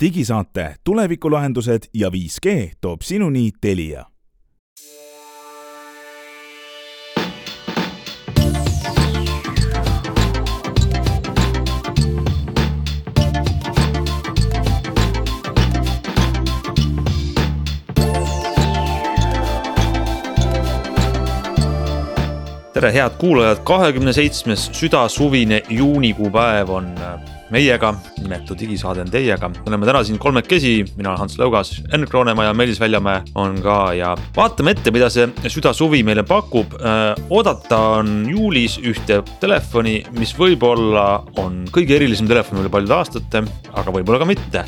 digisaate Tulevikulahendused ja 5G toob sinuni Telia. Tere, head kuulajad, kahekümne seitsmes südasuvine juunikuu päev on meiega, nimetu digisaade on teiega, me oleme täna siin kolmekesi, mina olen Hans Lõugas, Enn Kroonemaa ja Meelis Väljamäe on ka ja vaatame ette, mida see südasuvi meile pakub. oodata on juulis ühte telefoni, mis võib-olla on kõige erilisem telefon üle paljude aastate, aga võib-olla ka mitte.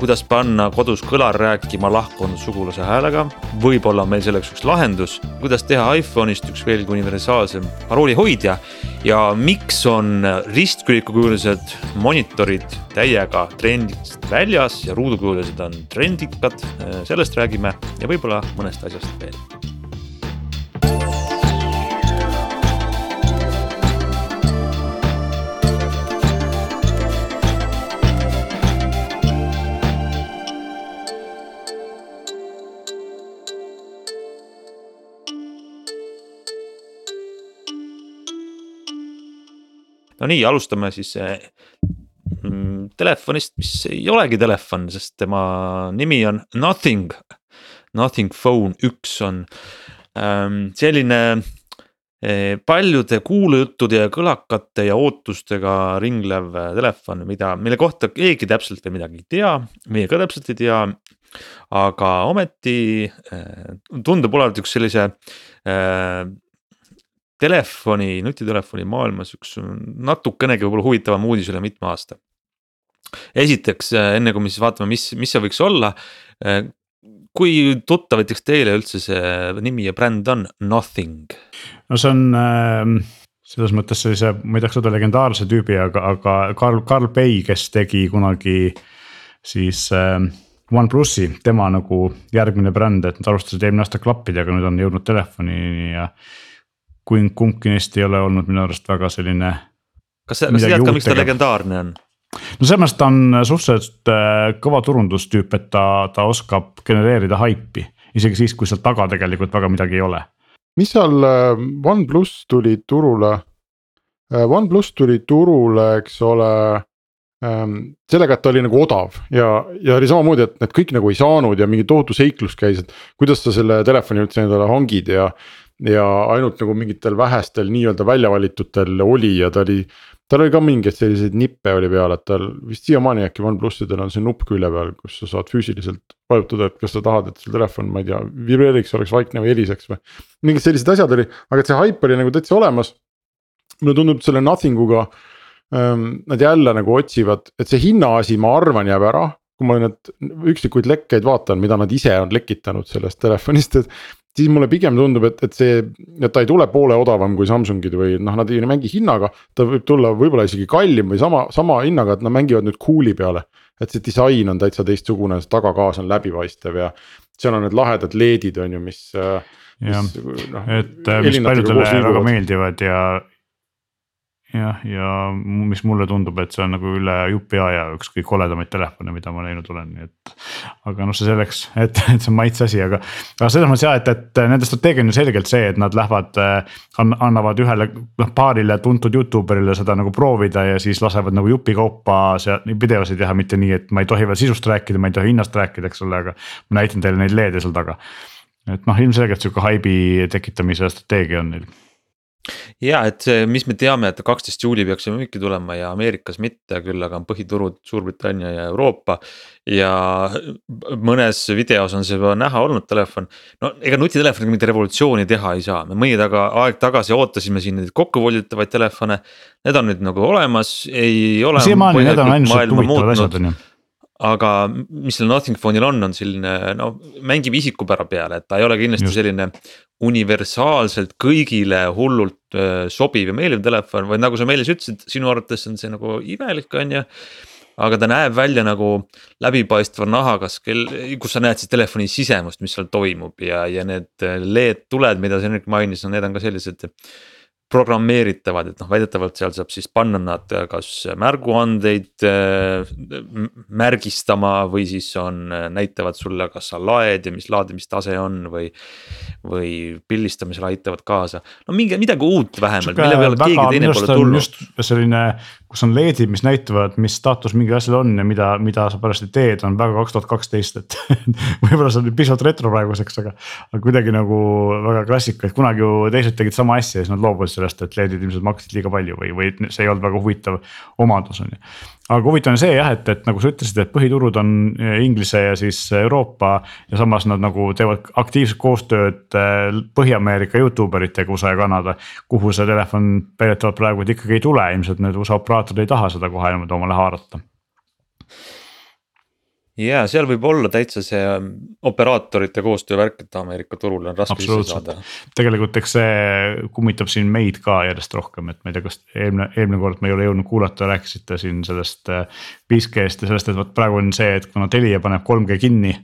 kuidas panna kodus kõlar rääkima lahkunud sugulase häälega, võib-olla on meil selleks üks lahendus, kuidas teha iPhone'ist üks veelgi universaalsem paroolihoidja ja miks on ristkülikukujulised monitorid monitorid täiega trendist väljas ja ruudukujulised on trendikad, sellest räägime ja võib-olla mõnest asjast veel. No nii, alustame siis mm, telefonist, mis ei olegi telefon, sest tema nimi on Nothing. Nothing Phone üks on ähm, selline äh, paljude kuulujuttude ja kõlakate ja ootustega ringlev äh, telefon, mida, mille kohta keegi täpselt veel midagi ei tea, meie ka täpselt ei tea. aga ometi äh, tundub olevat üks sellise äh, telefoni, nutitelefoni maailmas üks natukenegi võib-olla huvitavam uudis üle mitme aasta. esiteks, äh, enne kui me siis vaatame, mis, mis see võiks olla. Äh, kui tuttav näiteks teile üldse see nimi ja bränd on, Nothing? no see on äh, selles mõttes sellise, ma ei tahaks öelda legendaarse tüübi, aga, aga Carl, Carl Pei, kes tegi kunagi siis äh, OnePlusi, tema nagu järgmine bränd, et nad alustasid eelmine aasta klappidega, nüüd on jõudnud telefonini ja kui kumbki neist ei ole olnud minu arust väga selline. kas sa, kas sa tead ka, miks ta legendaarne on? no sellepärast ta on suhteliselt äh, kõva turundustüüp, et ta, ta oskab genereerida haipi, isegi siis, kui seal taga tegelikult väga midagi ei ole. mis seal äh, OnePlus tuli turule? Äh, OnePlus tuli turule, eks ole ähm,. sellega, et ta oli nagu odav ja, ja oli samamoodi, et need kõik nagu ei saanud ja mingi tohutu seiklus käis, et kuidas sa selle telefoni üldse endale hangid ja ja ainult nagu mingitel vähestel nii-öelda välja valitutel oli ja ta oli. tal oli ka mingeid selliseid nippe oli peal, et tal vist siiamaani äkki OnePlusidel on see nupp külje peal, kus sa saad füüsiliselt vajutada, et kas sa tahad, et sul telefon, ma ei tea, vibreeriks, oleks vaikne või heliseks või. mingid sellised asjad oli, aga et see haip oli nagu täitsa olemas. mulle tundub, selle nothing uga ähm, nad jälle nagu otsivad, et see hinnaasi, ma arvan, jääb ära kui ma need üksikuid lekkeid vaatan, mida nad ise on lekitanud sellest telefonist, et siis mulle pigem tundub, et, et see, et ta ei tule poole odavam kui Samsungid või noh, nad ei mängi hinnaga. ta võib tulla võib-olla isegi kallim või sama, sama hinnaga, et nad mängivad nüüd cool'i peale. et see disain on täitsa teistsugune, see tagakaas on läbipaistev ja seal on need lahedad LED-id on ju, mis. jah, noh, et mis paljudele väga meeldivad ja, jah, ja mis mulle tundub, et see on nagu üle jupi aja üks kõige koledamaid telefone, mida ma näinud olen, nii et. aga noh, see selleks, et, et see on maitse asi, aga, aga selles mõttes jah, et, et nende strateegia on ju selgelt see, et nad lähevad äh,. annavad ühele noh paarile tuntud Youtube erile seda nagu proovida ja siis lasevad nagu jupikaupa seal videosid teha, mitte nii, et ma ei tohi veel sisust rääkida, ma ei tohi hinnast rääkida, eks ole, aga. ma näitan teile neid LED-e seal taga. et noh, ilmselgelt sihuke haibi tekitamise strateegia on neil ja et see, mis me teame, et kaksteist juuli peaks see müüki tulema ja Ameerikas mitte, küll aga on põhiturud Suurbritannia ja Euroopa. ja mõnes videos on see juba näha olnud telefon, no ega nutitelefoniga mingit revolutsiooni teha ei saa, me mõni taga, aeg tagasi ootasime siin neid kokkuvolditavaid telefone. Need on nüüd nagu olemas, ei ole. siiamaani need on ainult huvitavad asjad on ju aga mis seal Nothing Phone'il on, on selline no mängib isikupära peale, et ta ei ole kindlasti Just. selline universaalselt kõigile hullult sobiv ja meeldiv telefon, vaid nagu sa Meelis ütlesid, sinu arvates on see nagu imelik, on ju. aga ta näeb välja nagu läbipaistva nahaga, kus sa näed siis telefoni sisemust, mis seal toimub ja, ja need LED tuled, mida Henrik mainis, no need on ka sellised programmeeritavad, et noh, väidetavalt seal saab siis panna nad kas märguandeid äh, märgistama või siis on, näitavad sulle, kas sa laed ja mis laadimistase on või. või pildistamisele aitavad kaasa, no mingi midagi uut vähemalt, mille peale keegi teine pole tulnud. selline, kus on LED-id, mis näitavad, mis staatus mingil asjal on ja mida, mida sa pärast teed, on väga kaks tuhat kaksteist, et võib-olla see on pisut retro praeguseks, aga. aga kuidagi nagu väga klassika, et kunagi ju teised tegid sama asja ja siis nad loobusid sellest, et LED-id ilmselt maksid liiga palju või, või see ei olnud väga huvitav omadus on ju. aga huvitav on see jah, et, et nagu sa ütlesid, et põhiturud on eh, Inglise ja siis Euroopa ja samas nad nagu teevad aktiivset koostööd eh, Põhja-Ameerika Youtube eritega USA ja Kanada. kuhu see telefon väidetavalt praegu ikkagi ei tule, ilmselt need USA operaatorid ei taha seda kohe niimoodi omale haarata ja seal võib olla täitsa see ähm, operaatorite koostöövärk, et Ameerika turule on raske sisse saada. tegelikult eks see kummitab siin meid ka järjest rohkem, et ma ei tea, kas eelmine, eelmine kord me ei ole jõudnud kuulata, rääkisite siin sellest 5G-st äh, ja sellest, et vot praegu on see, et kuna Telia paneb 3G kinni.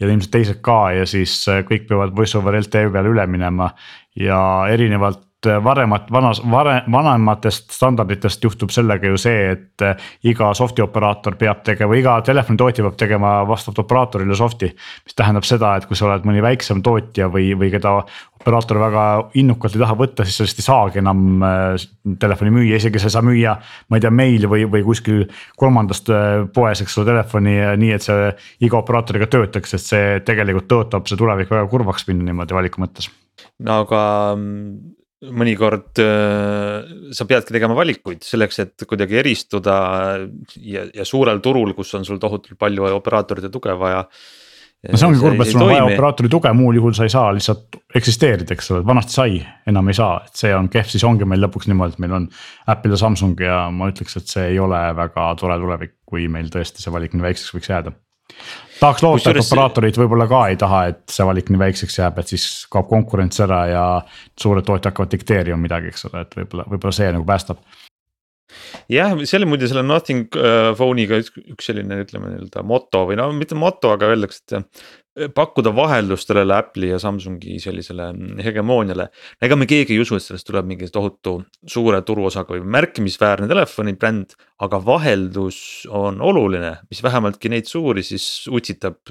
ja ilmselt teised ka ja siis äh, kõik peavad voice over LTE peale üle minema ja erinevalt varemat, vanas, vare, vanematest standarditest juhtub sellega ju see, et äh, iga soft'i operaator peab tegema, iga telefonitootja peab tegema vastavalt operaatorile soft'i. mis tähendab seda, et kui sa oled mõni väiksem tootja või, või keda operaator väga innukalt ei taha võtta, siis sa lihtsalt ei saagi enam äh, telefoni müüa, isegi sa ei saa müüa. ma ei tea, meil või, või kuskil kolmandast poes, eks ole, telefoni nii, et see iga operaatoriga töötaks, sest see tegelikult tõotab see tulevik väga kurvaks minna niimoodi valiku mõttes. no aga mõnikord äh, sa peadki tegema valikuid selleks, et kuidagi eristuda ja, ja suurel turul, kus on sul tohutult palju operaatorite tuge vaja. no see ongi kurb, et sul on vaja operaatori tuge, muul juhul sa ei saa lihtsalt eksisteerida, eks ole, vanasti sai, enam ei saa, et see on kehv, siis ongi meil lõpuks niimoodi, et meil on. Apple ja Samsung ja ma ütleks, et see ei ole väga tore tulevik, kui meil tõesti see valik nii väikseks võiks jääda tahaks loota, et operaatorid võib-olla ka ei taha, et see valik nii väikseks jääb, et siis kaob konkurents ära ja suured tootjad hakkavad dikteerima midagi, eks ole, et võib-olla, võib-olla see nagu päästab. Jah, see oli muide selle nothing äh, phone'iga üks, üks selline, ütleme nii-öelda moto või no mitte moto, aga öeldakse, et pakkuda vaheldust sellele Apple'i ja Samsungi sellisele hegemooniale. ega me keegi ei usu, et sellest tuleb mingi tohutu suure turuosaga või märkimisväärne telefonibränd. aga vaheldus on oluline, mis vähemaltki neid suuri siis utsitab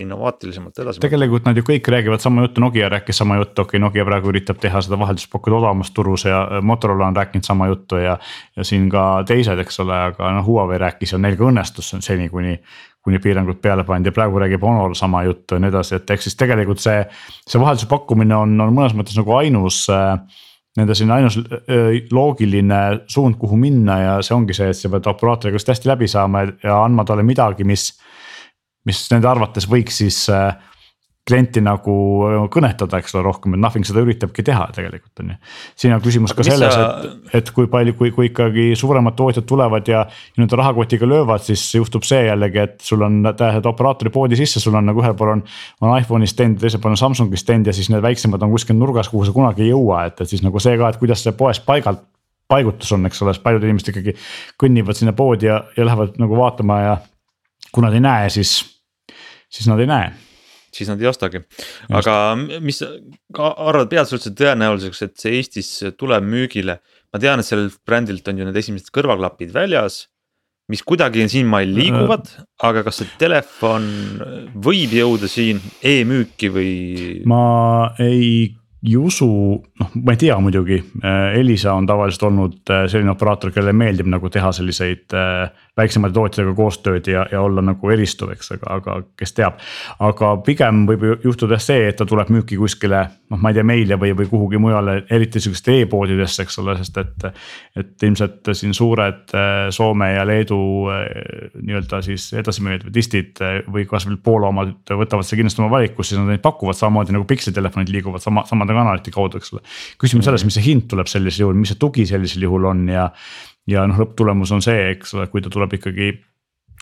innovaatilisemalt edasi. tegelikult nad ju kõik räägivad sama juttu, Nokia rääkis sama juttu, okei okay,, Nokia praegu üritab teha seda vaheldust pakkuda odavamas turus ja Motorola on rääkinud sama juttu ja. ja siin ka teised, eks ole, aga noh, Huawei rääkis ja neil ka õnnestus seni, kuni kuni piirangud peale pandi ja praegu räägib Honor sama juttu ja nii edasi, et ehk siis tegelikult see, see vahelduse pakkumine on, on mõnes mõttes nagu ainus äh, nende selline ainus äh, loogiline suund, kuhu minna ja see ongi see, et sa pead operaatoriga just hästi läbi saama ja andma talle midagi, mis. mis nende arvates võiks siis äh, klienti nagu kõnetada, eks ole, rohkem, et Nothing seda üritabki teha tegelikult on ju. siin on küsimus Aga ka selles sa..., et, et kui palju, kui, kui ikkagi suuremad tootjad tulevad ja nii-öelda rahakotiga löövad, siis juhtub see jällegi, et sul on, lähed operaatori poodi sisse, sul on nagu ühel pool on. on iPhone'i stend, teisel pool on Samsungi stend ja siis need väiksemad on kuskil nurgas, kuhu sa kunagi ei jõua, et, et siis nagu see ka, et kuidas see poes paigalt paigutus on, eks ole, sest paljud inimesed ikkagi kõnnivad sinna poodi ja, ja lähevad nagu vaatama ja. kui nad ei näe, siis, siis nad ei näe siis nad ei ostagi. aga mis arvad, üldse tõenäoliseks, et see Eestis tuleb müügile? ma tean, et sellelt brändilt on ju need esimesed kõrvaklapid väljas. mis kuidagi siinmail liiguvad, aga kas see telefon võib jõuda siin e-müüki või? ma ei ei usu, noh, ma ei tea muidugi, Elisa on tavaliselt olnud äh, selline operaator, kellele meeldib nagu teha selliseid äh, väiksemate tootjatega koostööd ja, ja olla nagu eristuv, eks, aga, aga kes teab. aga pigem võib juhtuda see, et ta tuleb müüki kuskile, noh, ma ei tea, meile või, või kuhugi mujale, eriti sihukeste e-poodidesse, eks ole, sest et. et ilmselt siin suured äh, Soome ja Leedu nii-öelda siis edasimüüjad või distid või kasvõi Poola omad võtavad seda kindlasti oma valikusse, siis nad neid pakuvad samamoodi nagu pikseltelefonid liiguvad sama, samade kanalite kaudu, eks ole. küsimus selles, mis see hind tuleb sellisel juhul, mis see tugi sellisel juhul on ja, ja noh, lõpptulemus on see, eks ole, kui ta tuleb ikkagi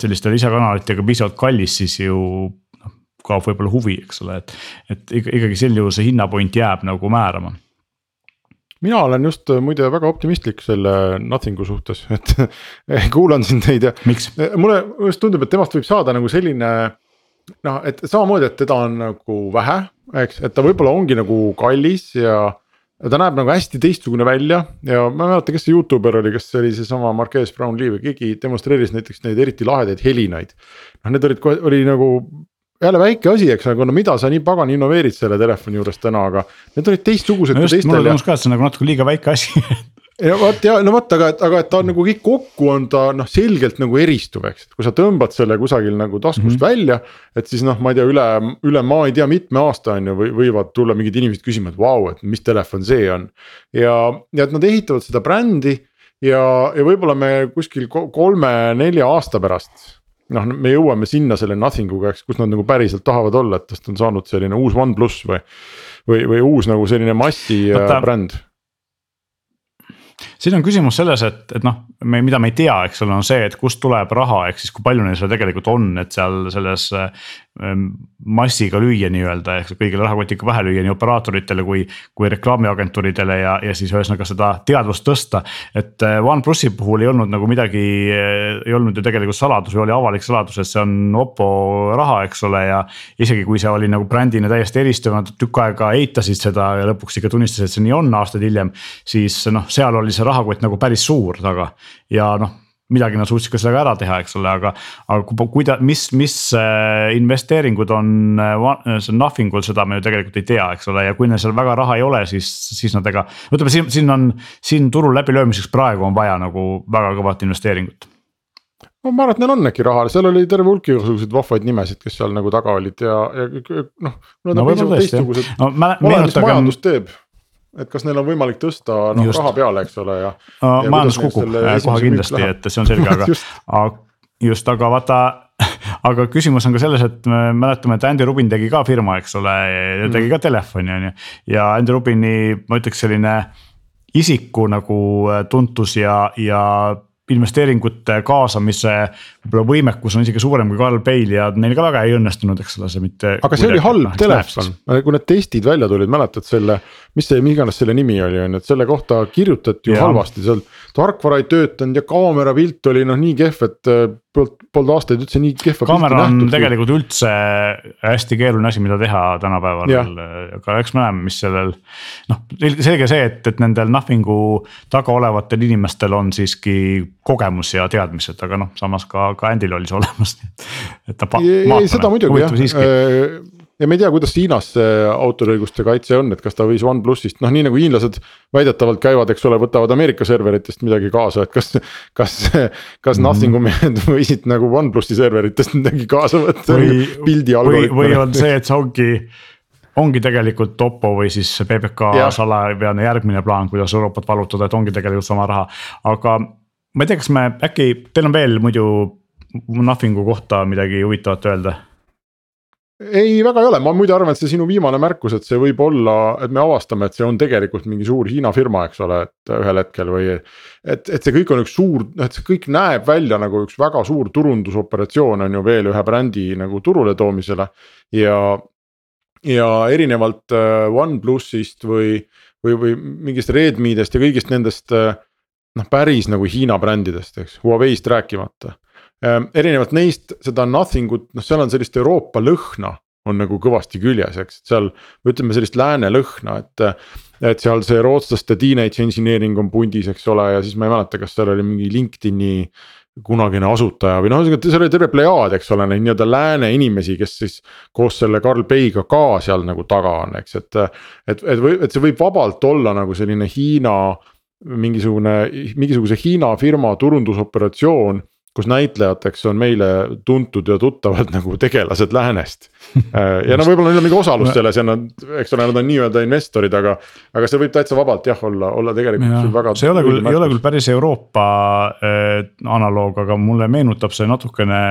selliste lisakanalitega piisavalt kallis, siis ju noh, kaob võib-olla huvi, eks ole, et, et ikkagi sel juhul see hinnapoint jääb nagu määrama mina olen just muide väga optimistlik selle Nothing'u suhtes, et kuulan siin teid ja. mulle just tundub, et temast võib saada nagu selline noh, et samamoodi, et teda on nagu vähe, eks, et ta võib-olla ongi nagu kallis ja. Ta näeb nagu hästi teistsugune välja ja ma ei mäleta, kes see Youtuber oli, kas see oli seesama Marquez Brownlee või keegi demonstreeris näiteks neid eriti lahedaid helinaid. noh, need olid, oli nagu jälle väike asi, eks, aga no mida sa nii pagan innoveerid selle telefoni juures täna, aga need olid teistsugused no. mulle tundus ka, et see on nagu natuke liiga väike asi ja vot ja no vot, aga, aga et ta on nagu kõik kokku on ta noh, selgelt nagu eristuv, eks, et kui sa tõmbad selle kusagil nagu taskust mm -hmm. välja. et siis noh, ma ei tea, üle, üle ma ei tea, mitme aasta on ju, või võivad tulla mingid inimesed küsima, et vau, et mis telefon see on. ja, ja et nad ehitavad seda brändi ja, ja võib-olla me kuskil kolme-nelja aasta pärast noh, me jõuame sinna selle nothing uga, eks, kus nad nagu päriselt tahavad olla, et tast on saanud selline uus OnePlus või. või, või uus nagu selline massi Võtta, bränd siin on küsimus selles, et, et noh, me, mida me ei tea, eks ole, on see, et kust tuleb raha, ehk siis kui palju neil seda tegelikult on, et seal selles massiga lüüa nii-öelda, ehk kõigile rahakotiga pähe lüüa nii operaatoritele kui, kui reklaamiagentuuridele ja, ja siis ühesõnaga seda teadvust tõsta. et äh, OnePlusi puhul ei olnud nagu midagi, äh, ei olnud ju tegelikult saladus või oli avalik saladus, et see on Oppo raha, eks ole, ja. isegi kui see oli nagu brändina täiesti eristuv, nad tükk aega eitasid seda ja lõpuks ikka tunnistasid, et see nii on aastaid hiljem. siis noh, seal oli see rahakott nagu päris suur taga ja noh midagi nad suutsid ka sellega ära teha, eks ole, aga, aga kuida-, mis, mis äh, investeeringud on äh, see nothing ul, seda me ju tegelikult ei tea, eks ole, ja kui neil seal väga raha ei ole, siis, siis nad ega. ütleme siin, siin on, siin turul läbilöömiseks praegu on vaja nagu väga kõvat investeeringut no ma arvan, et neil on äkki raha, seal oli terve hulk igasuguseid vahvaid nimesid, kes seal nagu taga olid ja, ja noh. Nad on piisavalt teistsugused, oleneb, mis majandus teeb et kas neil on võimalik tõsta noh raha peale, eks ole ja no,. majandus kukub kohe kindlasti, et see on selge, aga just. just, aga vaata aga küsimus on ka selles, et me mäletame, et Andy Rubin tegi ka firma, eks ole, ja tegi ka telefoni on ju. ja Andy Rubini, ma ütleks selline isiku nagu tuntus ja, ja investeeringute kaasamise võib-olla võimekus on isegi suurem kui Carl Bale ja neil ka väga ei õnnestunud, eks ole, see mitte. aga see oli halb noh, telefon, kui need testid välja tulid, mäletad selle, mis see, mis iganes selle nimi oli, on ju, et selle kohta kirjutati ju halvasti seal. tarkvara ei töötanud ja kaamera pilt oli noh nii kehv, et polnud, polnud aastaid üldse nii kehva. kaamera on tegelikult üldse hästi keeruline asi, mida teha tänapäeval, aga eks me näeme, mis sellel. noh, selge see, et, et nendel nothing'u taga olevatel inimestel on siiski kogemus ja teadmised, aga noh, samas ka, ka Andyl oli see olemas. et ta. seda muidugi jah, ja me ei tea, kuidas Hiinas see autoriõiguste kaitse on, et kas ta võis OnePlusist, noh, nii nagu hiinlased väidetavalt käivad, eks ole, võtavad Ameerika serveritest midagi kaasa, et kas. kas, kas mm. Nothing'u mehed võisid nagu OnePlusi serveritest midagi kaasa võtta või, pildi algoritmile. või on see, et see ongi ongi tegelikult Oppo või siis PBK salajane järgmine plaan, kuidas Euroopat vallutada, et ongi tegelikult sama raha, aga. ma ei tea, kas me äkki, teil on veel muidu Nothing'u kohta midagi huvitavat öelda ei, väga ei ole, ma muide arvan, et see sinu viimane märkus, et see võib olla, et me avastame, et see on tegelikult mingi suur Hiina firma, eks ole, et ühel hetkel või. et, et see kõik on üks suur, noh, et see kõik näeb välja nagu üks väga suur turundusoperatsioon on ju veel ühe brändi nagu turule toomisele. ja, ja erinevalt äh, OnePlusist või, või, või mingist Redmi'dest ja kõigist nendest äh, noh, päris nagu Hiina brändidest, eks, Huawei'st rääkimata erinevalt neist seda nothing ut, noh, seal on sellist Euroopa lõhna on nagu kõvasti küljes, eks, seal ütleme sellist lääne lõhna, et. et seal see rootslaste teenage engineering on pundis, eks ole, ja siis ma ei mäleta, kas seal oli mingi LinkedIn'i kunagine asutaja või noh, ühesõnaga seal oli terve plejaad, eks ole, neid nii-öelda lääne inimesi, kes siis koos selle Carl Bay'ga ka seal nagu taga on, eks, et. et, et või, et see võib vabalt olla nagu selline Hiina mingisugune, mingisuguse Hiina firma turundusoperatsioon kus näitlejateks on meile tuntud ja tuttavad nagu tegelased läänest. Äh, ja no võib-olla neil on mingi osalus selles ja nad, eks ole, nad on nii-öelda investorid, aga. aga see võib täitsa vabalt jah olla, olla tegelikult ja, väga. see ei ole küll, ei ole küll päris Euroopa äh, analoog, aga mulle meenutab see natukene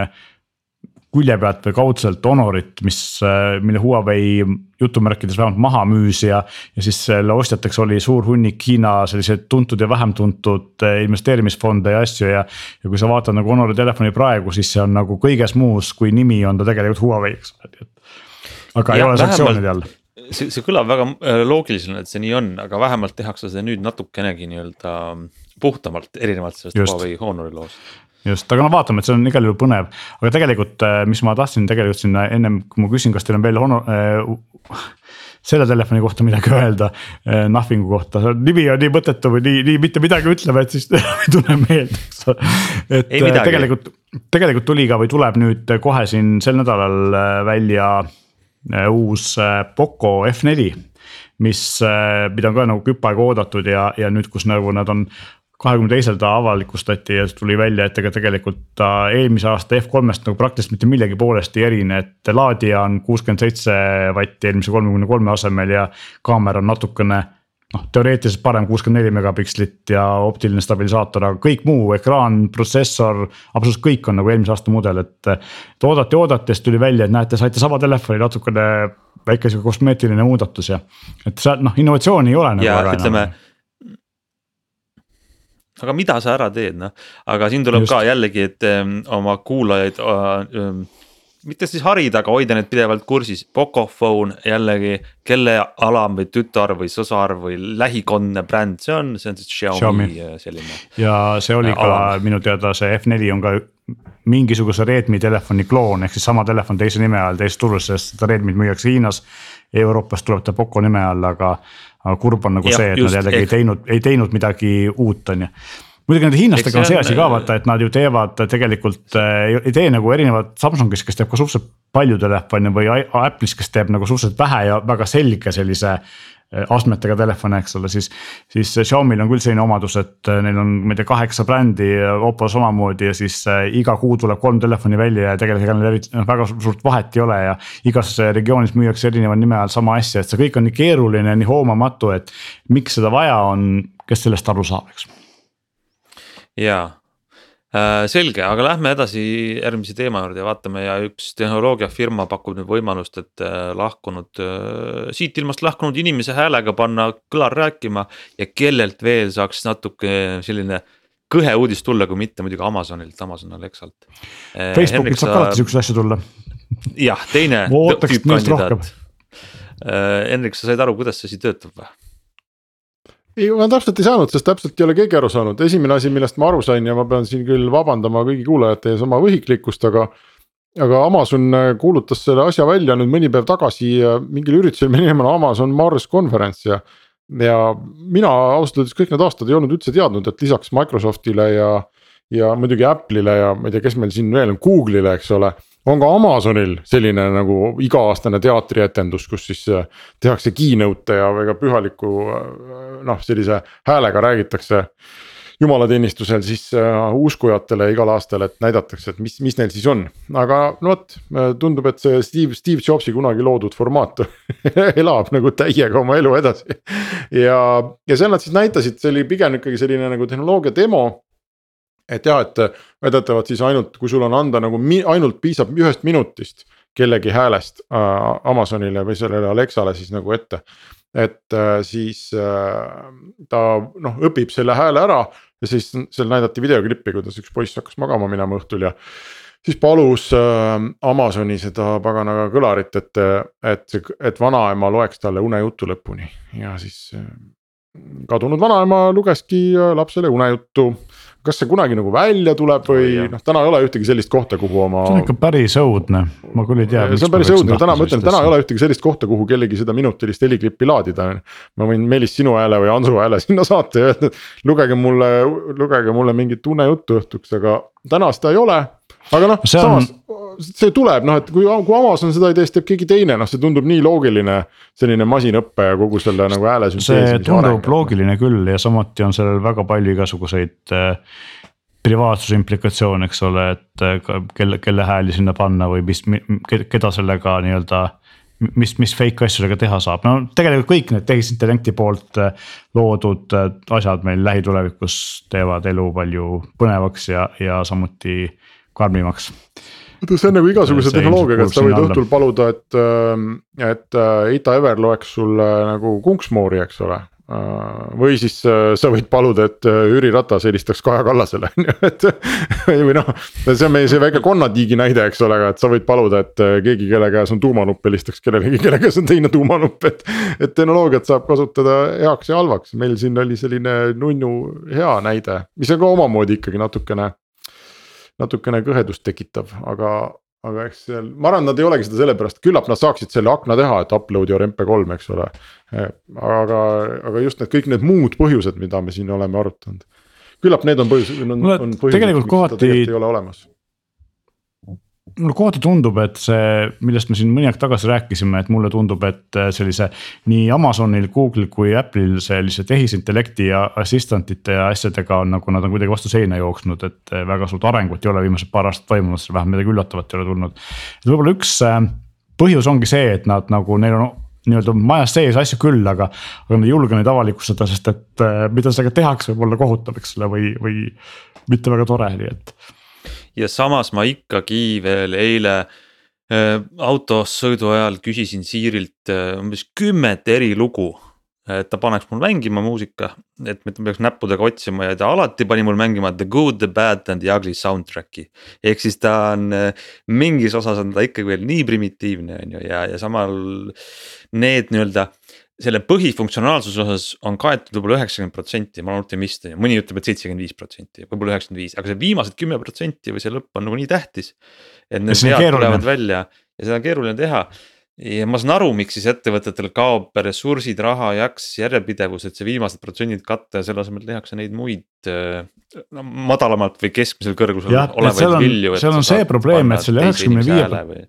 külje pealt või kaudselt Honorit, mis, äh, mille Huawei jutumärkides vähemalt maha müüs ja. ja siis selle ostjateks oli suur hunnik Hiina selliseid tuntud ja vähem tuntud äh, investeerimisfonde ja asju ja. ja kui sa vaatad nagu Honori telefoni praegu, siis see on nagu kõiges muus, kui nimi on ta tegelikult Huawei, eks ole. aga ja, ei ole sanktsioonide all see, see kõlab väga äh, loogilisena, et see nii on, aga vähemalt tehakse see nüüd natukenegi nii-öelda puhtamalt, erinevalt sellest. Huawei Honori loost just, aga no vaatame, et see on igal juhul põnev, aga tegelikult, äh, mis ma tahtsin tegelikult sinna ennem, kui ma küsin, kas teil on veel Honor äh,. selle telefoni kohta midagi öelda eh,. Nothing'u kohta, nimi on nii mõttetu või nii, nii mitte midagi ütleb, et siis ei tule meelde, eks ole. et eh, tegelikult, tegelikult tuli ka või tuleb nüüd kohe siin sel nädalal eh, välja uus Poco F4 mis, mida on ka nagu küpp aega oodatud ja, ja nüüd, kus nagu nad on kahekümne teisel ta avalikustati ja tuli välja, et ega tegelikult ta eelmise aasta F3-st nagu praktiliselt mitte millegi poolest ei erine, et laadija on kuuskümmend seitse vatti eelmise kolmekümne kolme asemel ja kaamera on natukene noh, teoreetiliselt parem kuuskümmend neli megapikslit ja optiline stabilisaator, aga kõik muu, ekraan, protsessor, absoluutselt kõik on nagu eelmise aasta mudel, et. et oodati, oodati, siis tuli välja, et näete, saite sama telefoni, natukene väike sihuke kosmeetiline muudatus ja. et seal noh, innovatsiooni ei ole nagu. ja ütleme enam aga mida sa ära teed, noh, aga siin tuleb Just. ka jällegi, et um, oma kuulajaid um, mitte siis harida, aga hoida neid pidevalt kursis, Pocophone jällegi, kelle alam või tütar või sõsar või lähikondne bränd see on, see on siis Xiaomi, Xiaomi. Äh, selline. ja see oli ka alam. minu teada see F4 on ka mingisuguse Redmi telefoni kloon, ehk siis sama telefon teise nime all teises turus, sest seda Redmi't müüakse Hiinas. Euroopas tuleb ta Poco nime all, aga aga kurb on nagu ja, see, et just, nad jällegi ei teinud, ei teinud midagi uut, on ju. Muidugi nende hiinlastega on see asi ka vaata, et nad ju teevad tegelikult äh, ei tee nagu erinevad Samsungis, kes teeb ka suhteliselt palju telefone või Apple'is, kes teeb nagu suhteliselt vähe ja väga selge sellise astmetega telefone, eks ole, siis. siis Xiaomi'l on küll selline omadus, et äh, neil on, ma ei tea, kaheksa brändi, Oppo samamoodi ja siis iga kuu tuleb kolm telefoni välja ja tegelikult ega neil eriti noh, väga suurt vahet ei ole ja. igas regioonis müüakse erineva nime all sama asja, et see kõik on nii keeruline, nii hoomamatu, et miks seda vaja on, kes sellest aru saab, eks jaa selge, aga lähme edasi järgmise teema juurde ja vaatame ja üks tehnoloogiafirma pakub nüüd võimalust, et äh, lahkunud, äh, siit ilmast lahkunud inimese häälega panna kõlar rääkima. ja kellelt veel saaks natuke selline kõhe uudis tulla, kui mitte muidugi Amazonilt, Amazon Alexalt. Facebookilt saab ka alati siukseid asju tulla. jah, teine. Hendrik, sa said aru, kuidas see asi töötab või? Ei, ma täpselt ei saanud, sest täpselt ei ole keegi aru saanud, esimene asi, millest ma aru sain ja ma pean siin küll vabandama kõigi kuulajate ees oma võhiklikkust, aga. aga Amazon kuulutas selle asja välja nüüd mõni päev tagasi mingil üritusel, mille nimi on Amazon Mars Conference ja. ja mina ausalt öeldes kõik need aastad ei olnud üldse teadnud, et lisaks Microsoftile ja, ja muidugi Apple'ile ja ma ei tea, kes meil siin veel on, Google'ile, eks ole on ka Amazonil selline nagu iga-aastane teatrietendus, kus siis äh, tehakse keynote'e ja väga pühaliku äh, noh, sellise häälega räägitakse. jumalateenistusel siis uh, uskujatele igal aastal, et näidatakse, et mis, mis neil siis on, aga no vot, tundub, et see Steve, Steve Jobsi kunagi loodud formaat elab nagu täiega oma elu edasi. ja, ja seal nad siis näitasid, see oli pigem ikkagi selline nagu tehnoloogia demo et jah, et väidetavalt siis ainult, kui sul on anda nagu ainult piisab ühest minutist kellegi häälest äh, Amazonile või sellele Alexale siis nagu ette. et äh, siis äh, ta noh, õpib selle hääle ära ja siis seal näidati videoklippi, kuidas üks poiss hakkas magama minema õhtul ja. siis palus äh, Amazoni seda pagana kõlarit, et, et et vanaema loeks talle unejuttu lõpuni ja siis äh, kadunud vanaema lugeski äh, lapsele unejuttu kas see kunagi nagu välja tuleb või oh, noh, täna ei ole ühtegi sellist kohta, kuhu oma. see on ikka päris õudne, ma küll ei tea. see on päris õudne, täna ma ütlen, täna ei ole ühtegi sellist kohta, kuhu kellegi seda minutilist heliklippi laadida. ma võin Meelis sinu hääle või Andru hääle sinna saata ja öelda, et lugege mulle, lugege mulle mingit unejuttu õhtuks, aga täna seda ei ole. Aga noh, samas see tuleb noh, et kui, kui Amazon seda ei tee, siis teeb keegi teine, noh, see tundub nii loogiline. selline masinõpe ja kogu selle nagu hääle sünteesimise. see tundub areng. loogiline küll ja samuti on sellel väga palju igasuguseid äh, privaatsuse implikatsioone, eks ole, et äh, kelle, kelle hääli sinna panna või mis, keda sellega nii-öelda mis, mis fake asju sellega teha saab, no tegelikult kõik need tehisintellekti poolt äh, loodud äh, asjad meil lähitulevikus teevad elu palju põnevaks ja, ja samuti karmimaks see on nagu igasuguse tehnoloogiaga, et sa võid õhtul paluda, et, ähm, et äh, Ita Ever loeks sulle nagu kunksmoori, eks ole. Äh, või siis äh, sa võid paluda, et Jüri Ratas helistaks Kaja Kallasele on ju, et. või noh, see on meie see väike konnatiigi näide, eks ole, aga et sa võid paluda, et keegi, kelle käes on tuumanupp, helistaks kellelegi, kelle käes on teine tuumanupp, et. et tehnoloogiat saab kasutada heaks ja halvaks, meil siin oli selline nunnu hea näide, mis on ka omamoodi ikkagi natukene natukene kõhedust tekitav, aga, aga eks seal, ma arvan, nad ei olegi seda sellepärast, küllap nad saaksid selle akna teha, et upload your mp3, eks ole. aga, aga just need kõik need muud põhjused, mida me siin oleme arutanud. küllap need on põhjused, on, on põhjused, miks seda tegelikult ei ole olemas mulle kohati tundub, et see, millest me siin mõni aeg tagasi rääkisime, et mulle tundub, et sellise nii Amazonil, Google'il kui Apple'il sellise tehisintellekti ja assistant'ite ja asjadega on nagu nad on kuidagi vastu seina jooksnud, et väga suurt arengut ei ole viimased paar aastat toimunud, vähemalt midagi üllatavat ei ole tulnud. et võib-olla üks äh, põhjus ongi see, et nad nagu neil on nii-öelda majas sees asju küll, aga, aga nad ei julge neid avalikustada, sest et äh, mida sellega tehakse, võib olla kohutav, eks ole, või, või mitte väga tore, nii et ja samas ma ikkagi veel eile äh, autos sõidu ajal küsisin Siirilt äh, umbes kümmet eri lugu. et ta paneks mul mängima muusika, et mitte peaks näppudega otsima ja ta alati pani mul mängima The Good, The Bad and The Ugly soundtrack'i. ehk siis ta on äh, mingis osas on ta ikkagi veel nii primitiivne on ju ja, ja samal need nii-öelda selle põhifunktsionaalsuse osas on kaetud võib-olla üheksakümmend protsenti, ma olen optimist on mõni ütleb, et seitsekümmend viis protsenti, võib-olla üheksakümmend viis, aga see viimased kümme protsenti või see lõpp on nagu nii tähtis. et need vead tulevad välja ja seda on keeruline teha. ja ma saan aru, miks siis ettevõtetel kaob ressursid, raha, jaks, järjepidevus, et see viimased protsendid katta ja selle asemel tehakse neid muid no madalamalt või keskmisel kõrgusel olevaid vilju. seal on see probleem, et selle üheksakümne viie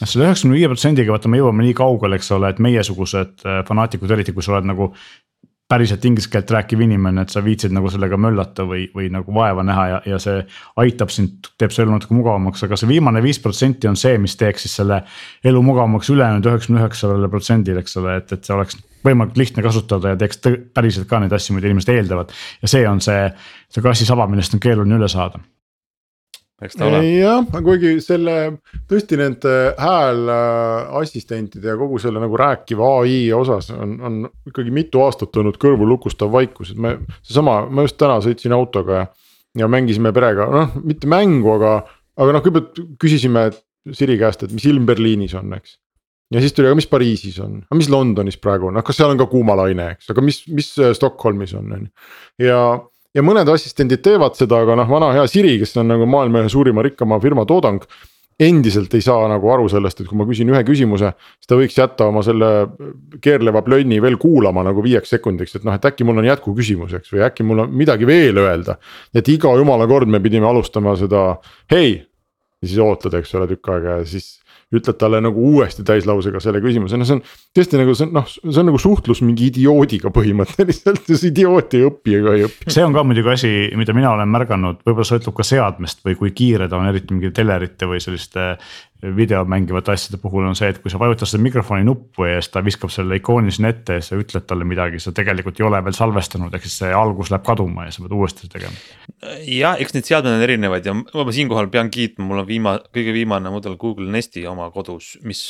noh, selle üheksakümne viie protsendiga vaata, me jõuame nii kaugele, eks ole, et meiesugused äh, fanaatikud, eriti kui sa oled nagu päriselt inglise keelt rääkiv inimene, et sa viitsid nagu sellega möllata või, või nagu vaeva näha ja, ja see aitab sind, teeb su elu natuke mugavamaks, aga see viimane viis protsenti on see, mis teeks siis selle elu mugavamaks ülejäänud üheksakümne üheksale protsendile, eks ole, et, et see oleks võimalikult lihtne kasutada ja teeks päriselt ka neid asju, mida inimesed eeldavad. ja see on see, see kassi saba, millest on keeruline üle saada eks ta ole. jah, kuigi selle tõesti nende häälassistentide ja kogu selle nagu rääkiva ai osas on, on ikkagi mitu aastat olnud kõrvulukustav vaikus, et me. seesama, ma just täna sõitsin autoga ja, ja mängisime perega, noh mitte mängu, aga, aga noh, kõigepealt küsisime Siri käest, et mis ilm Berliinis on, eks ja siis tuli, aga mis Pariisis on, aga mis Londonis praegu on, noh kas seal on ka kuumalaine, eks, aga mis, mis Stockholmis on, on ju. ja ja mõned assistendid teevad seda, aga noh, vana hea Siri, kes on nagu maailma ühe suurima, rikkama firma toodang. endiselt ei saa nagu aru sellest, et kui ma küsin ühe küsimuse, siis ta võiks jätta oma selle keerleva plönni veel kuulama nagu viieks sekundiks, et noh, et äkki mul on jätkuküsimus, eks, või äkki mul on midagi veel öelda. et iga jumala kord me pidime alustama seda, hei. ja siis ootad, eks ole, tükk aega ja siis ütled talle nagu uuesti täislausega selle küsimuse, no see on tõesti nagu see on noh, see on nagu suhtlus mingi idioodiga põhimõtteliselt, see idioot ei õpi ega ei õpi. see on ka muidugi asi, mida mina olen märganud, võib-olla sõltub ka seadmest või kui kiire ta on, eriti mingi telerite või selliste video mängivate asjade puhul on see, et kui sa vajutad seda mikrofoni nuppu ja siis ta viskab selle ikooni sinna ette ja sa ütled talle midagi, sa tegelikult ei ole veel salvestanud, ehk siis see algus läheb kaduma ja sa pead uuesti tegema. ja eks neid seadmeid on erinevaid ja ma siinkohal pean kiitma, mul on viima-, kõige viimane mudel Google Nesti oma kodus, mis,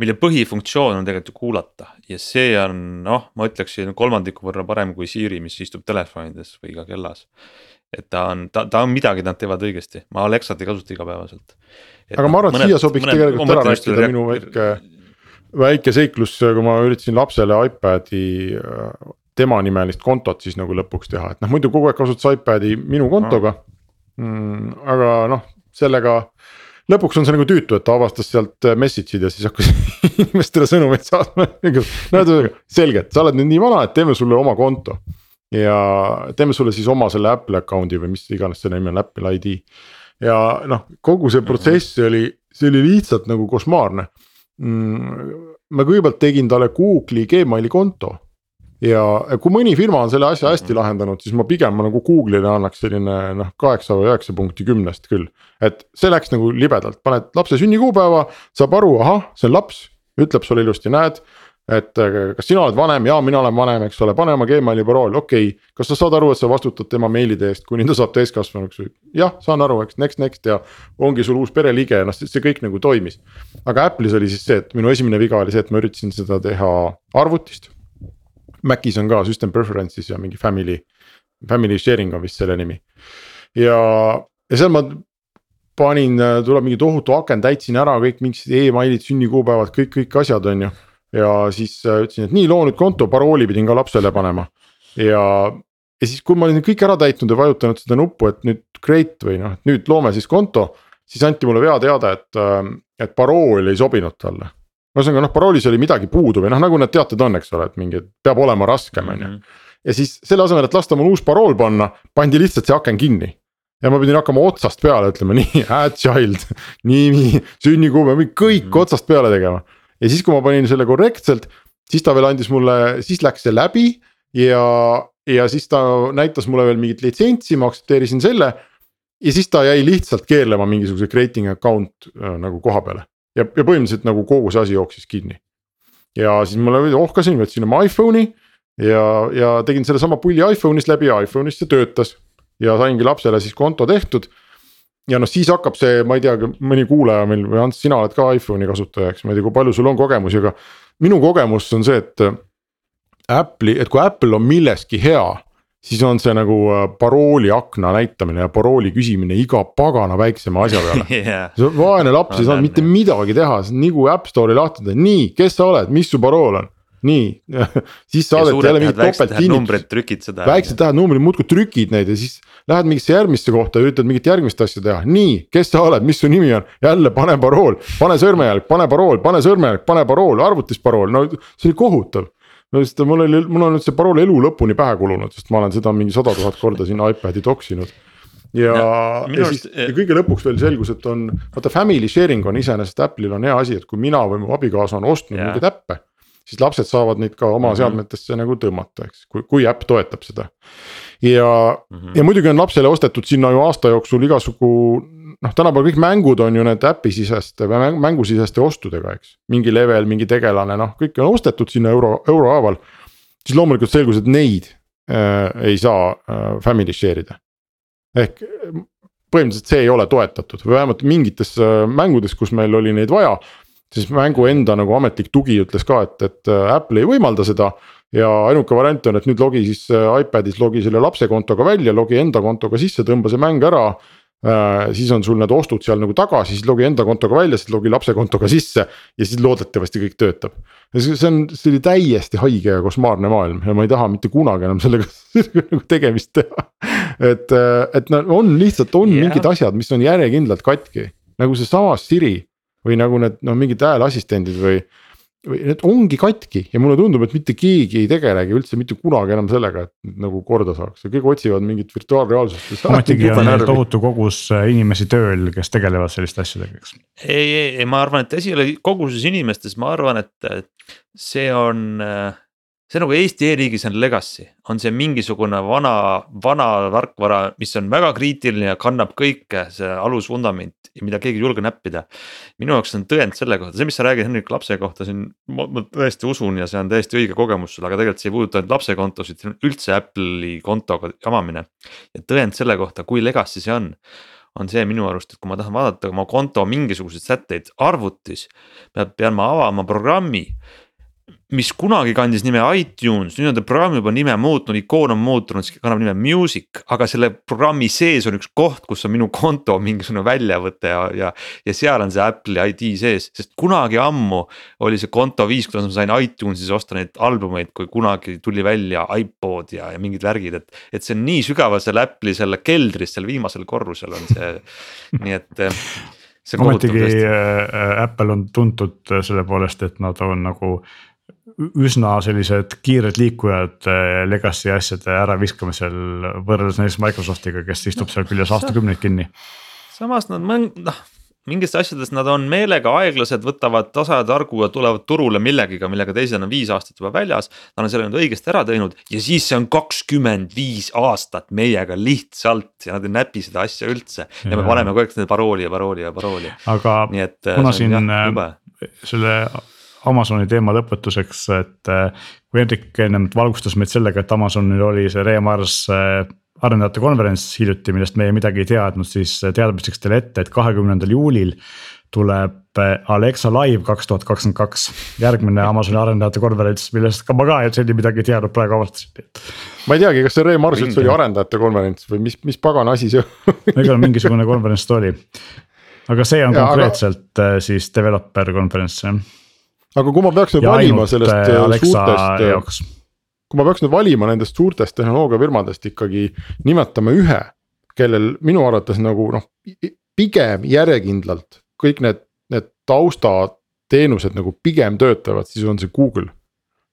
mille põhifunktsioon on tegelikult kuulata ja see on noh, ma ütleksin kolmandiku võrra parem kui Siri, mis istub telefonides või ka kellas et ta on, ta, ta on midagi, nad teevad õigesti, ma Alexat ei kasuta igapäevaselt. aga ma arvan, et siia sobiks mõned, tegelikult ära rääkida minu väike, väike seiklus, kui ma üritasin lapsele iPad'i äh, temanimelist kontot siis nagu lõpuks teha, et noh, muidu kogu aeg kasutas iPad'i minu kontoga. Mm,. aga noh, sellega lõpuks on see nagu tüütu, et ta avastas sealt message'id ja siis hakkas inimestele sõnumeid saatma. No ühesõnaga selge, sa oled nüüd nii vana, et teeme sulle oma konto ja teeme sulle siis oma selle Apple account'i või mis iganes selle nimi on, Apple ID. ja noh, kogu see protsess oli, see oli lihtsalt nagu košmaarne mm,. ma kõigepealt tegin talle Google'i Gmaili konto ja kui mõni firma on selle asja hästi lahendanud, siis ma pigem ma nagu Google'ile annaks selline noh, kaheksa või üheksa punkti kümnest küll. et see läks nagu libedalt, paned lapse sünnikuupäeva, saab aru, ahah, see on laps, ütleb sulle ilusti, näed et äh, kas sina oled vanem, jaa, mina olen vanem, eks ole, pane oma Gmaili parool, okei okay.. kas sa saad aru, et sa vastutad tema meilide eest, kuni ta saab täiskasvanuks või? jah, saan aru, eks next, next ja ongi sul uus pereliige ja noh, see kõik nagu toimis. aga Apple'is oli siis see, et minu esimene viga oli see, et ma üritasin seda teha arvutist. Macis on ka system preferences ja mingi family, family sharing on vist selle nimi. ja, ja seal ma panin, tuleb mingi tohutu aken, täitsin ära kõik mingid emailid, sünnikuupäevad, kõik, kõik asjad, on ju ja siis äh, ütlesin, et nii loo nüüd konto, parooli pidin ka lapsele panema. ja, ja siis, kui ma olin kõik ära täitnud ja vajutanud seda nuppu, et nüüd create või noh, et nüüd loome siis konto. siis anti mulle veateade, et, äh, et parool ei sobinud talle. ühesõnaga noh, paroolis oli midagi puudu või noh, nagu need teated on, eks ole, et mingi peab olema raskem, on ju. Mhm. ja siis selle asemel, et lasta mul uus parool panna, pandi lihtsalt see aken kinni ja ma pidin hakkama otsast peale ütlema nii, add child, nimi, sünnikuupäev, kõik mm. otsast peale tegema. Ja siis, kui ma panin selle korrektselt, siis ta veel andis mulle, siis läks see läbi ja, ja siis ta näitas mulle veel mingit litsentsi, ma aktsepteerisin selle. ja siis ta jäi lihtsalt keerlema mingisuguse creating account äh, nagu koha peale ja, ja põhimõtteliselt nagu kogu see asi jooksis kinni. ja siis ma ohkasin, võtsin oma iPhone'i ja, ja tegin sellesama pulli iPhone'ist läbi ja iPhone'ist see töötas ja saingi lapsele siis konto tehtud. Ja noh, siis hakkab see, ma ei tea, mõni kuulaja meil või Ants, sina oled ka iPhone'i kasutaja, eks ma ei tea, kui palju sul on kogemusi, aga. minu kogemus on see, et Apple'i, et kui Apple on milleski hea siis on see nagu äh, parooli akna näitamine ja parooli küsimine iga pagana väiksema asja peale yeah.. see vaene laps ei saanud mitte midagi teha, nii kui App Store'i lahti teha, nii, kes sa oled, mis su parool on? Nii. Siis saadeti jälle mingit topeltkinnitust. väiksed tähed numbrid muudkui trükid neid ja siis lähed mingisse järgmisse kohta ja üritad mingit järgmist asja teha, nii, kes sa oled, mis su nimi on, jälle pane parool, pane sõrmejälg, pane parool, pane sõrmejälg, pane parool, arvutis parool, no see oli kohutav. No sest mul oli, mul on nüüd see parool elu lõpuni pähe kulunud, sest ma olen seda mingi sada tuhat korda sinna iPad'i toksinud. ja, ja, ja siis ja kõige lõpuks veel selgus, et on, vaata family sharing on iseenesest Apple'il on hea asi, et kui mina või mu abikaasa on ostnud mingeid äppe siis lapsed saavad neid ka oma mm -hmm. seadmetesse nagu tõmmata, eks, kui, kui äpp toetab seda. ja mm, -hmm. ja muidugi on lapsele ostetud sinna ju aasta jooksul igasugu noh, tänapäeval kõik mängud on ju need äpisiseste või mängusiseste ostudega, eks. mingi level, mingi tegelane, noh, kõik on ostetud sinna euro, eurohaaval. siis loomulikult selgus, et neid äh, ei saa äh, family share ida. ehk põhimõtteliselt see ei ole toetatud või vähemalt mingites äh, mängudes, kus meil oli neid vaja siis mängu enda nagu ametlik tugi ütles ka, et, et äh, Apple ei võimalda seda. ja ainuke variant on, et nüüd logi siis äh, iPad'is logi selle lapse kontoga välja, logi enda kontoga sisse, tõmba see mäng ära äh,. siis on sul need ostud seal nagu tagasi, siis logi enda kontoga välja, siis logi lapse kontoga sisse ja siis loodetavasti kõik töötab. see on, see oli täiesti haige ja košmaarne maailm ja ma ei taha mitte kunagi enam sellega nagu tegemist teha. et, et no on lihtsalt on yeah. mingid asjad, mis on järjekindlalt katki, nagu seesama Siri või nagu need noh, mingid hääleasistendid või. või need ongi katki ja mulle tundub, et mitte keegi ei tegelegi üldse mitte kunagi enam sellega, et nagu korda saaks ja kõik otsivad mingit virtuaalreaalsust. ometigi on neil tohutu kogus äh, inimesi tööl, kes tegelevad selliste asjadega, eks. ei, ei, ei, ma arvan, et asi ei ole koguses inimestes, ma arvan, et see on äh, see nagu Eesti e-riigis on legacy, on see mingisugune vana, vana tarkvara, mis on väga kriitiline ja kannab kõike, see alusvundament mida keegi ei julge näppida. minu jaoks on tõend selle kohta, see, mis sa räägid Henrik lapse kohta siin, ma tõesti usun ja see on täiesti õige kogemus sul, aga tegelikult see ei puuduta ainult lapse kontosid, see on üldse Apple'i kontoga jamamine. ja tõend selle kohta, kui legacy see on on see minu arust, et kui ma tahan vaadata oma konto mingisuguseid sätteid arvutis, peab, pean ma avama programmi mis kunagi kandis nime iTunes, nüüd on ta programm juba nime muutnud, ikoon on muutunud, kannab nime Music, aga selle programmi sees on üks koht, kus on minu konto mingisugune väljavõte ja, ja. ja seal on see Apple'i ID sees, sest kunagi ammu oli see konto viis, kuidas ma sain iTunesis osta neid albumeid, kui kunagi tuli välja iPod ja, ja mingid värgid, et. et see on nii sügaval seal Apple'i selle keldris, seal viimasel korrusel on see, nii et ometigi äh, Apple on tuntud selle poolest, et nad on nagu üsna sellised kiired liikujad eh, legacy asjade äraviskamisel võrreldes näiteks Microsoftiga, kes istub seal küljes aastakümneid kinni. samas nad mõn-, noh mingites asjades nad on meelega aeglased, võtavad tasa ja targu ja tulevad turule millegiga, millega teised on viis aastat juba väljas. Nad on selle nüüd õigesti ära teinud ja siis see on kakskümmend viis aastat meiega lihtsalt ja nad ei näpi seda asja üldse. ja me paneme kogu aeg seda parooli ja parooli ja parooli. aga kuna siin jah, selle Amazoni teema lõpetuseks, et äh, kui Hendrik ennem valgustas meid sellega, et Amazonil oli see Remars äh, arendajate konverents hiljuti, millest meie midagi ei teadnud, siis äh, teadmiseks teile ette, et kahekümnendal juulil tuleb Alexa Live kaks tuhat kakskümmend kaks, järgmine Amazoni arendajate konverents, millest ka ma ka seni midagi ei teadnud, praegu avastasin. ma ei teagi, kas see Ray Mars üldse oli arendajate konverents või mis, mis pagana asi see on igal mingisugune konverents ta oli. aga see on ja, konkreetselt aga... siis developer konverents jah aga kui ma peaks nüüd valima sellest äh, äh, suurtest, äh, kui ma peaks nüüd valima nendest suurtest tehnoloogiafirmadest ikkagi nimetama ühe, kellel minu arvates nagu noh pigem järjekindlalt kõik need, need taustateenused nagu pigem töötavad, siis on see Google.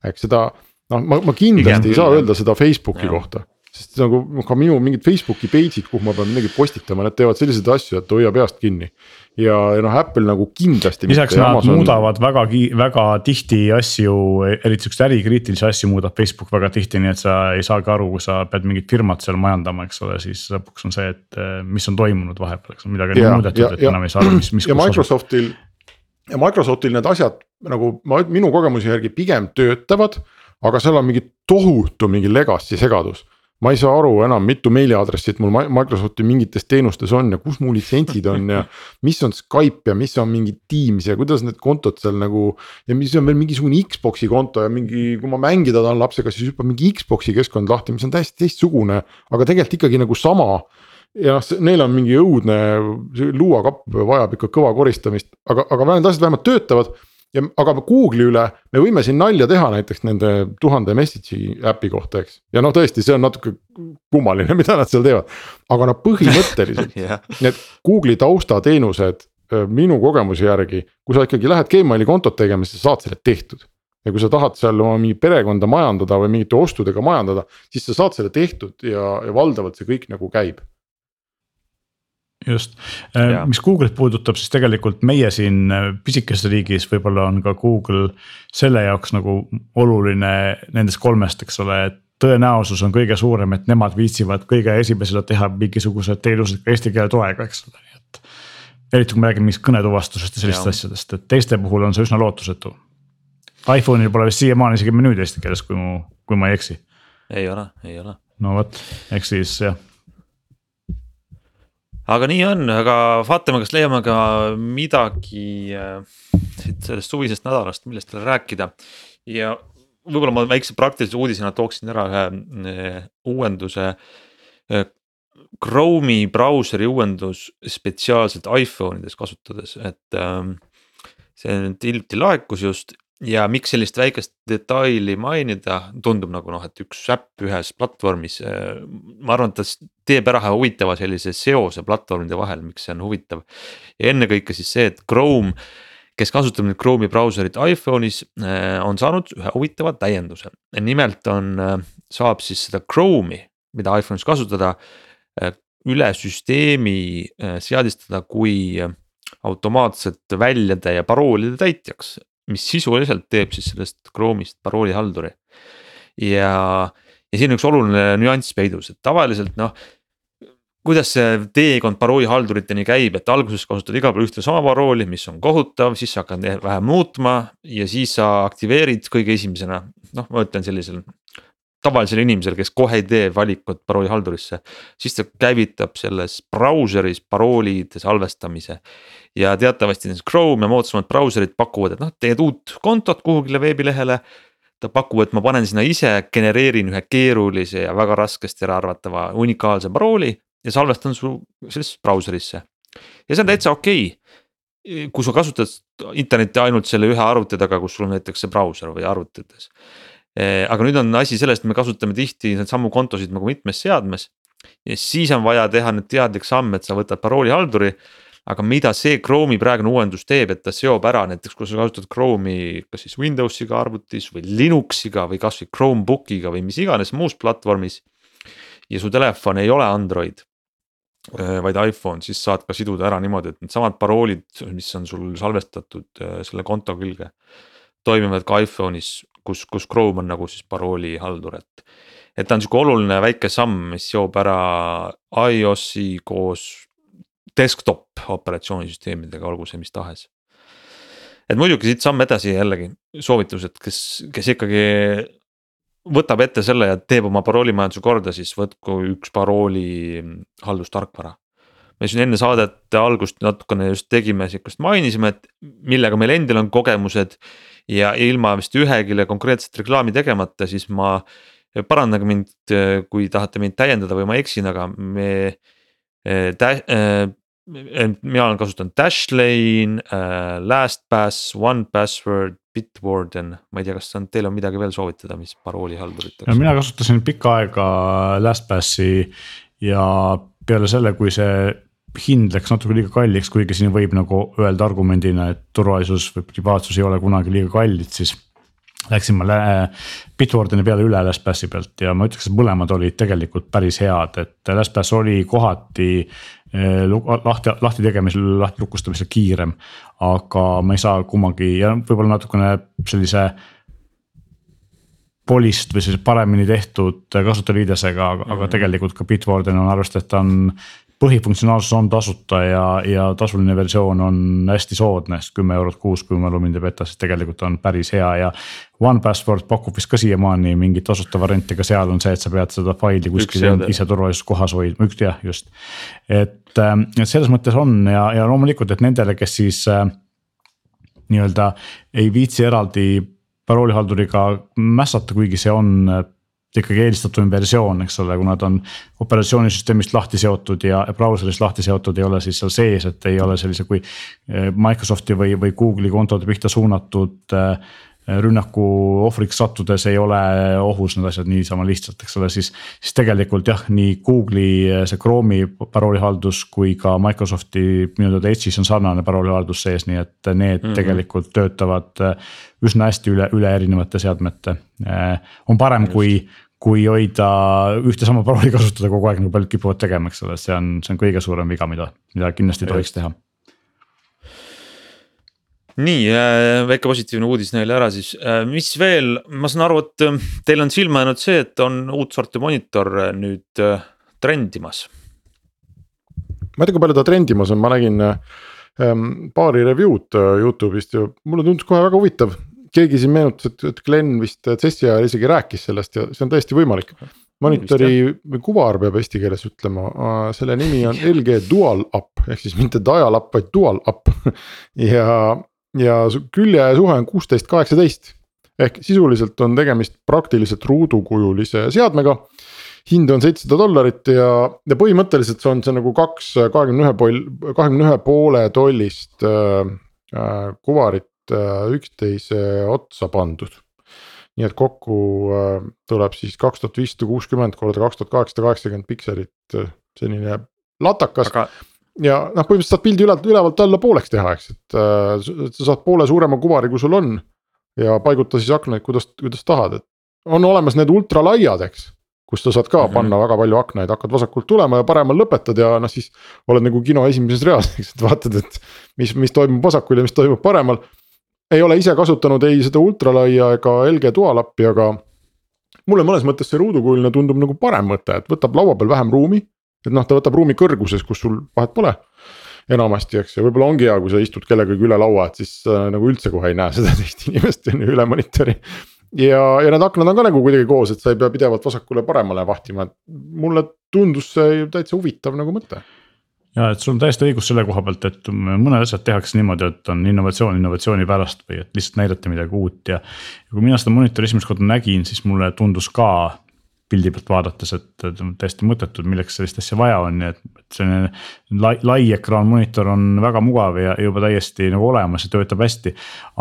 eks seda noh, ma, ma kindlasti pigem ei saa öelda seda Facebooki ja. kohta sest nagu ka minu mingid Facebooki page'id, kuhu ma pean midagi postitama, need teevad selliseid asju, et hoia peast kinni. ja, ja noh, Apple nagu kindlasti. lisaks nad Amazon... muudavad väga, väga tihti asju, eriti siukseid ärikriitilisi asju muudab Facebook väga tihti, nii et sa ei saagi aru, kui sa pead mingit firmat seal majandama, eks ole, siis lõpuks on see, et eh, mis on toimunud vahepeal, eks midagi on muudetud, et ja, enam ei saa aru, mis, mis. ja Microsoftil ja Microsoftil need asjad nagu ma minu kogemuse järgi pigem töötavad, aga seal on mingi tohutu mingi legacy segadus ma ei saa aru enam, mitu meiliaadressit mul Microsofti mingites teenustes on ja kus mu litsentsid on ja. mis on Skype ja mis on mingi Teams ja kuidas need kontod seal nagu. ja mis on veel mingisugune Xbox'i konto ja mingi, kui ma mängida tahan lapsega, siis hüppab mingi Xbox'i keskkond lahti, mis on täiesti teistsugune, aga tegelikult ikkagi nagu sama ja noh, neil on mingi õudne luuakapp vajab ikka kõva koristamist, aga, aga need asjad vähemalt töötavad ja aga Google'i üle me võime siin nalja teha näiteks nende tuhande message'i äpi kohta, eks. ja noh, tõesti, see on natuke kummaline, mida nad seal teevad. aga noh, põhimõtteliselt yeah. need Google'i taustateenused minu kogemuse järgi, kui sa ikkagi lähed Gmaili kontot tegema, siis sa saad selle tehtud. ja kui sa tahad seal oma mingi perekonda majandada või mingite ostudega majandada, siis sa saad selle tehtud ja, ja valdavalt see kõik nagu käib just, äh, mis Google'it puudutab, siis tegelikult meie siin äh, pisikeses riigis võib-olla on ka Google selle jaoks nagu oluline nendest kolmest, eks ole, et tõenäosus on kõige suurem, et nemad viitsivad kõige esimesena teha mingisugused teenused ka eesti keele toega, eks ole, nii et. eriti kui me räägime mingist kõnetuvastusest ja sellistest asjadest, et teiste puhul on see üsna lootusetu. iPhone'il pole vist siiamaani isegi menüüd eesti keeles, kui mu, kui ma ei eksi. ei ole, ei ole. no vot, eks siis jah aga nii on, aga vaatame, kas leiame ka midagi äh, siit sellest suvisest nädalast, millest teile rääkida. ja võib-olla ma väikse praktilise uudisena tooksin ära ühe äh, uuenduse. Äh, Chrome'i brauseri uuendus spetsiaalselt iPhone ides kasutades, et ähm, see nüüd hiljuti laekus just ja miks sellist väikest detaili mainida, tundub nagu noh, et üks äpp ühes platvormis. Äh, ma arvan, et ta teeb ära huvitava sellise seose platvormide vahel, miks see on huvitav. ja ennekõike siis see, et Chrome, kes kasutab nüüd Chrome'i brauserit iPhone'is, äh, on saanud ühe huvitava täienduse. nimelt on, äh, saab siis seda Chrome'i, mida iPhone'is kasutada, üle süsteemi seadistada kui automaatset väljade ja paroolide täitjaks mis sisuliselt teeb siis sellest Chrome'ist paroolihalduri. ja, ja siin on üks oluline nüanss peidus, et tavaliselt noh kuidas see teekond paroolihalduriteni käib, et alguses kasutad igal pool ühte sama parooli, mis on kohutav, siis sa hakkad vähe muutma ja siis sa aktiveerid kõige esimesena. noh, ma ütlen sellisel tavalisel inimesel, kes kohe ei tee valikut paroolihaldurisse, siis ta käivitab selles brauseris paroolide salvestamise. ja teatavasti näiteks Chrome ja moodsamad brauserid pakuvad, et noh, teed uut kontot kuhugile veebilehele. ta pakub, et ma panen sinna ise, genereerin ühe keerulise ja väga raskesti äraarvatava unikaalse parooli ja salvestan su sellesse brauserisse. ja see on täitsa okei okay kui sa kasutad internetti ainult selle ühe arvuti taga, kus sul on näiteks see brauser või arvutites aga nüüd on asi selles, et me kasutame tihti neid samu kontosid nagu mitmes seadmes. ja siis on vaja teha nüüd teadlik samm, et sa võtad paroolihalduri. aga mida see Chrome'i praegune uuendus teeb, et ta seob ära näiteks, kui sa kasutad Chrome'i kas siis Windows'iga arvutis või Linuxiga või kasvõi Chromebookiga või mis iganes muus platvormis. ja su telefon ei ole Android eh, vaid iPhone, siis saad ka siduda ära niimoodi, et needsamad paroolid, mis on sul salvestatud eh, selle konto külge. toimivad ka iPhone'is kus, kus Chrome on nagu siis paroolihaldur, et. et ta on sihuke oluline väike samm, mis seob ära iOS-i koos desktop operatsioonisüsteemidega, olgu see mis tahes. et muidugi siit samm edasi jällegi soovitus, et kes, kes ikkagi võtab ette selle ja teeb oma paroolimajanduse korda, siis võtku üks parooli haldustarkvara me siin enne saadet algust natukene just tegime sihukest, mainisime, et millega meil endil on kogemused ja ilma vist ühegile konkreetset reklaami tegemata, siis ma. parandage mind, kui tahate mind täiendada või ma eksin, aga me tä-, mina olen kasutanud Dashlane LastPass, OnePassword, Bitwarden, ma ei tea, kas on, teil on midagi veel soovitada, mis paroolihalduriteks? mina kasutasin pikka aega LastPassi ja peale selle, kui see hind läks natuke liiga kalliks, kuigi siin võib nagu öelda argumendina, et turvalisus või privaatsus ei ole kunagi liiga kallid, siis läksin ma Bitwardeni peale üle LastPassi pealt ja ma ütleks, et mõlemad olid tegelikult päris head, et LastPass oli kohati eh, lahti, lahti tegemisel, lahti lukustamisel kiirem. aga ma ei saa kummagi ja võib-olla natukene sellise polist või siis paremini tehtud kasutajaliidesega, aga mm, -hmm. aga tegelikult ka Bitwarden on arvestatud, et ta on põhifunktsionaalsus on tasuta ja, ja tasuline versioon on hästi soodne, sest kümme eurot kuus, kui ma mind ei peta, siis tegelikult on päris hea ja. One Password pakub vist ka siiamaani mingit tasuta varianti, aga seal on see, et sa pead seda faili kuskil ise turvalises kohas hoidma, üks jah, just. et, ähm, et selles mõttes on ja, ja loomulikult, et nendele, kes siis äh, nii-öelda ei viitsi eraldi paroolihalduriga mässata, kuigi see on äh, ikkagi eelistatum versioon, eks ole, kuna ta on operatsioonisüsteemist lahti seotud ja brauserist lahti seotud, ei ole siis seal sees, et ei ole sellise, kui eh, Microsofti või, või Google'i kontode pihta suunatud äh, rünnaku ohvriks sattudes ei ole ohus need asjad niisama lihtsalt, eks ole, siis. siis tegelikult jah, nii Google'i eh, see Chrome'i paroolihaldus kui ka Microsofti nii-öelda Edge'is on sarnane paroolihaldus sees, nii et need mm -hmm. tegelikult töötavad üsna hästi üle, üle erinevate seadmete. on parem, kui, kui hoida ühte sama parooli kasutada kogu aeg, nagu paljud kipuvad tegema, eks ole, see on, see on kõige suurem viga, mida, mida kindlasti ei tohiks teha nii äh, väike positiivne uudis neile ära siis, äh, mis veel, ma saan aru, et äh, teil on silma jäänud see, et on uut sorti monitor nüüd trendimas. ma ei tea, kui palju ta trendimas on, ma nägin ähm, paari review'd Youtube'ist ja mulle tundus kohe väga huvitav. Keegi siin meenutas, et, et Glen vist CES-i ajal isegi rääkis sellest ja see on täiesti võimalik. monitori või kuvar peab eesti keeles ütlema, selle nimi on LG Dual Up ehk siis mitte dial up, vaid dual up ja, ja küljesuhe on kuusteist, kaheksateist. ehk sisuliselt on tegemist praktiliselt ruudukujulise seadmega hind on seitsesada dollarit ja, ja põhimõtteliselt see on see nagu kaks kahekümne ühe pool, kahekümne ühe poole tollist äh, äh kuvarit Äh, üksteise otsa pandud. nii et kokku äh, tuleb siis kaks tuhat viissada kuuskümmend korda kaks tuhat kaheksasada kaheksakümmend pikselit, äh, selline latakas Aga... ja noh, põhimõtteliselt saad pildi ülevalt, ülevalt alla pooleks teha, eks, et sa saad poole suurema kuvari, kui sul on. ja paiguta siis aknaid, kuidas, kuidas tahad, et on olemas need ultralaiad, eks kus sa saad ka mm -hmm. panna väga palju aknaid, hakkad vasakult tulema ja paremal lõpetad ja noh, siis oled nagu kino esimeses reas, eks, et vaatad, et mis, mis toimub vasakul ja mis toimub paremal ei ole ise kasutanud ei seda ultralaia ega LG dual-up'i, aga. mulle mõnes mõttes see ruudukujuline tundub nagu parem mõte, et võtab laua peal vähem ruumi. Et noh, ta võtab ruumi kõrguses, kus sul vahet pole. enamasti, eks, ja võib-olla ongi hea, kui sa istud kellegagi üle laua, et siis äh, nagu üldse kohe ei näe seda teist inimest on ju üle monitori. ja, ja need aknad on ka nagu kuidagi koos, et sa ei pea pidevalt vasakule-paremale vahtima, et mulle tundus see täitsa huvitav nagu mõte ja et sul on täiesti õigus selle koha pealt, et mõned asjad tehakse niimoodi, et on innovatsioon innovatsiooni pärast või et lihtsalt näidati midagi uut ja. ja kui mina seda monitori esimest korda nägin, siis mulle tundus ka pildi pealt vaadates, et täiesti mõttetud, milleks sellist asja vaja on, nii et, et selline lai, lai ekraan monitor on väga mugav ja juba täiesti nagu olemas ja töötab hästi.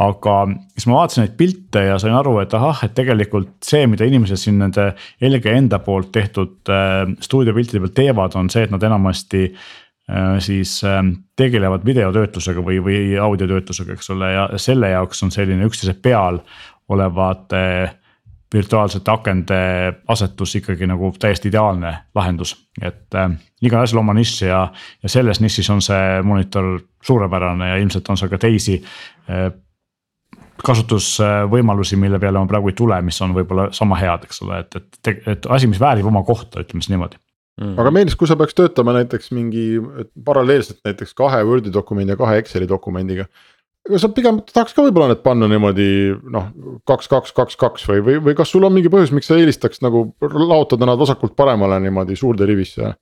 aga siis ma vaatasin neid pilte ja sain aru, et ahah, et tegelikult see, mida inimesed siin nende LG enda poolt tehtud äh, stuudiopiltide peal teevad, on see, et nad enamasti äh, Äh, siis ähm, tegelevad videotöötlusega või, või audiotöötlusega, eks ole, ja selle jaoks on selline üksteise peal olevate virtuaalsete akende asetus ikkagi nagu täiesti ideaalne lahendus, et äh, igal asjal oma nišš ja, ja selles nišis on see monitor suurepärane ja ilmselt on seal ka teisi äh, kasutusvõimalusi, mille peale ma praegu ei tule, mis on võib-olla sama head, eks ole, et, et, et asi, mis väärib oma kohta, ütleme siis niimoodi Mm. aga meeldis, kui sa peaks töötama näiteks mingi paralleelselt näiteks kahe Wordi dokumendi ja kahe Exceli dokumendiga. Aga sa pigem tahaks ka võib-olla need panna niimoodi noh, kaks, kaks, kaks, kaks või, või, või kas sul on mingi põhjus, miks sa eelistaks nagu laotada nad vasakult paremale niimoodi suurde rivisse?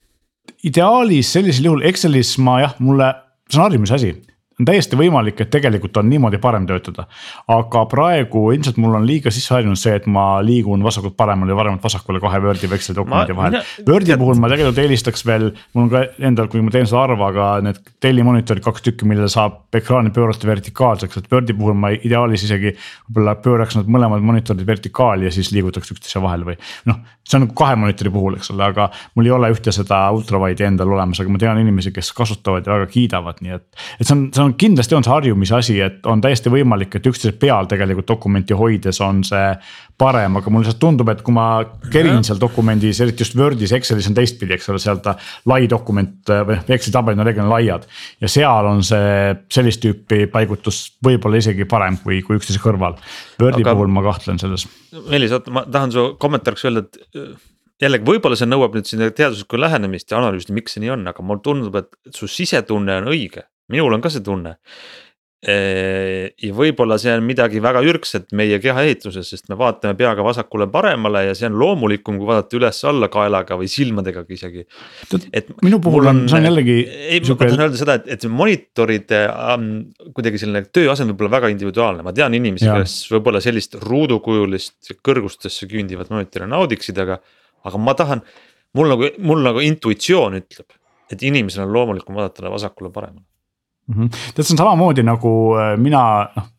ideaalis sellisel juhul Excelis ma jah, mulle, see on harjumise asi on täiesti võimalik, et tegelikult on niimoodi parem töötada. aga praegu ilmselt mul on liiga sisse harjunud see, et ma liigun vasakult paremale ja paremalt vasakule kahe Wordi või Exceli dokumendi vahel. Wordi puhul ma tegelikult eelistaks veel, mul on ka endal, kui ma teen seda arvaga, need tellimonitorid kaks tükki, millele saab ekraani pöörata vertikaalseks, et Wordi puhul ma ideaalis isegi. võib-olla pööraks nad mõlemad monitorid vertikaali ja siis liigutaks üksteise vahel või noh, see on nagu kahe monitori puhul, eks ole, aga mul ei ole ühte seda ultrawide'i endal olemas, aga ma tean inimesi, kes kasutavad ja väga kiidavad, nii et. et see on, see on kindlasti on see harjumise asi, et on täiesti võimalik, et üksteise peal tegelikult dokumenti hoides on see parem, aga mulle lihtsalt tundub, et kui ma kerin seal dokumendis, eriti just Wordis, Excelis on teistpidi, eks ole, seal ta lai dokument või noh, Exceli tabelid on reeglina laiad. ja seal on see sellist tüüpi paigutus võib-olla isegi parem kui, kui üksteise kõrval. Wordi aga... puhul ma kahtlen selles. Meelis, oota, ma tahan su kommentaariks öelda, et jällegi võib-olla see nõuab nüüd sinna teaduslikku lähenemist ja analüüsi, miks see nii on, aga mulle tundub, et su sisetunne on õige. Minul on ka see tunne. ja võib-olla see on midagi väga ürgset meie kehaehituses, sest me vaatame peaga vasakule-paremale ja see on loomulikum, kui vaadata üles-alla kaelaga või silmadegagi isegi. et minu puhul on, see on jällegi. ei, ma tahan öelda seda, et, et monitoride um, kuidagi selline tööasend võib olla väga individuaalne, ma tean inimesi, kes võib-olla sellist ruudukujulist kõrgustesse küündivat monitori naudiksid, aga aga ma tahan, mul nagu, mul nagu intuitsioon ütleb, et inimesel on loomulikum vaadata vasakule-paremale mm -hmm.. tead, see on samamoodi nagu äh, mina, noh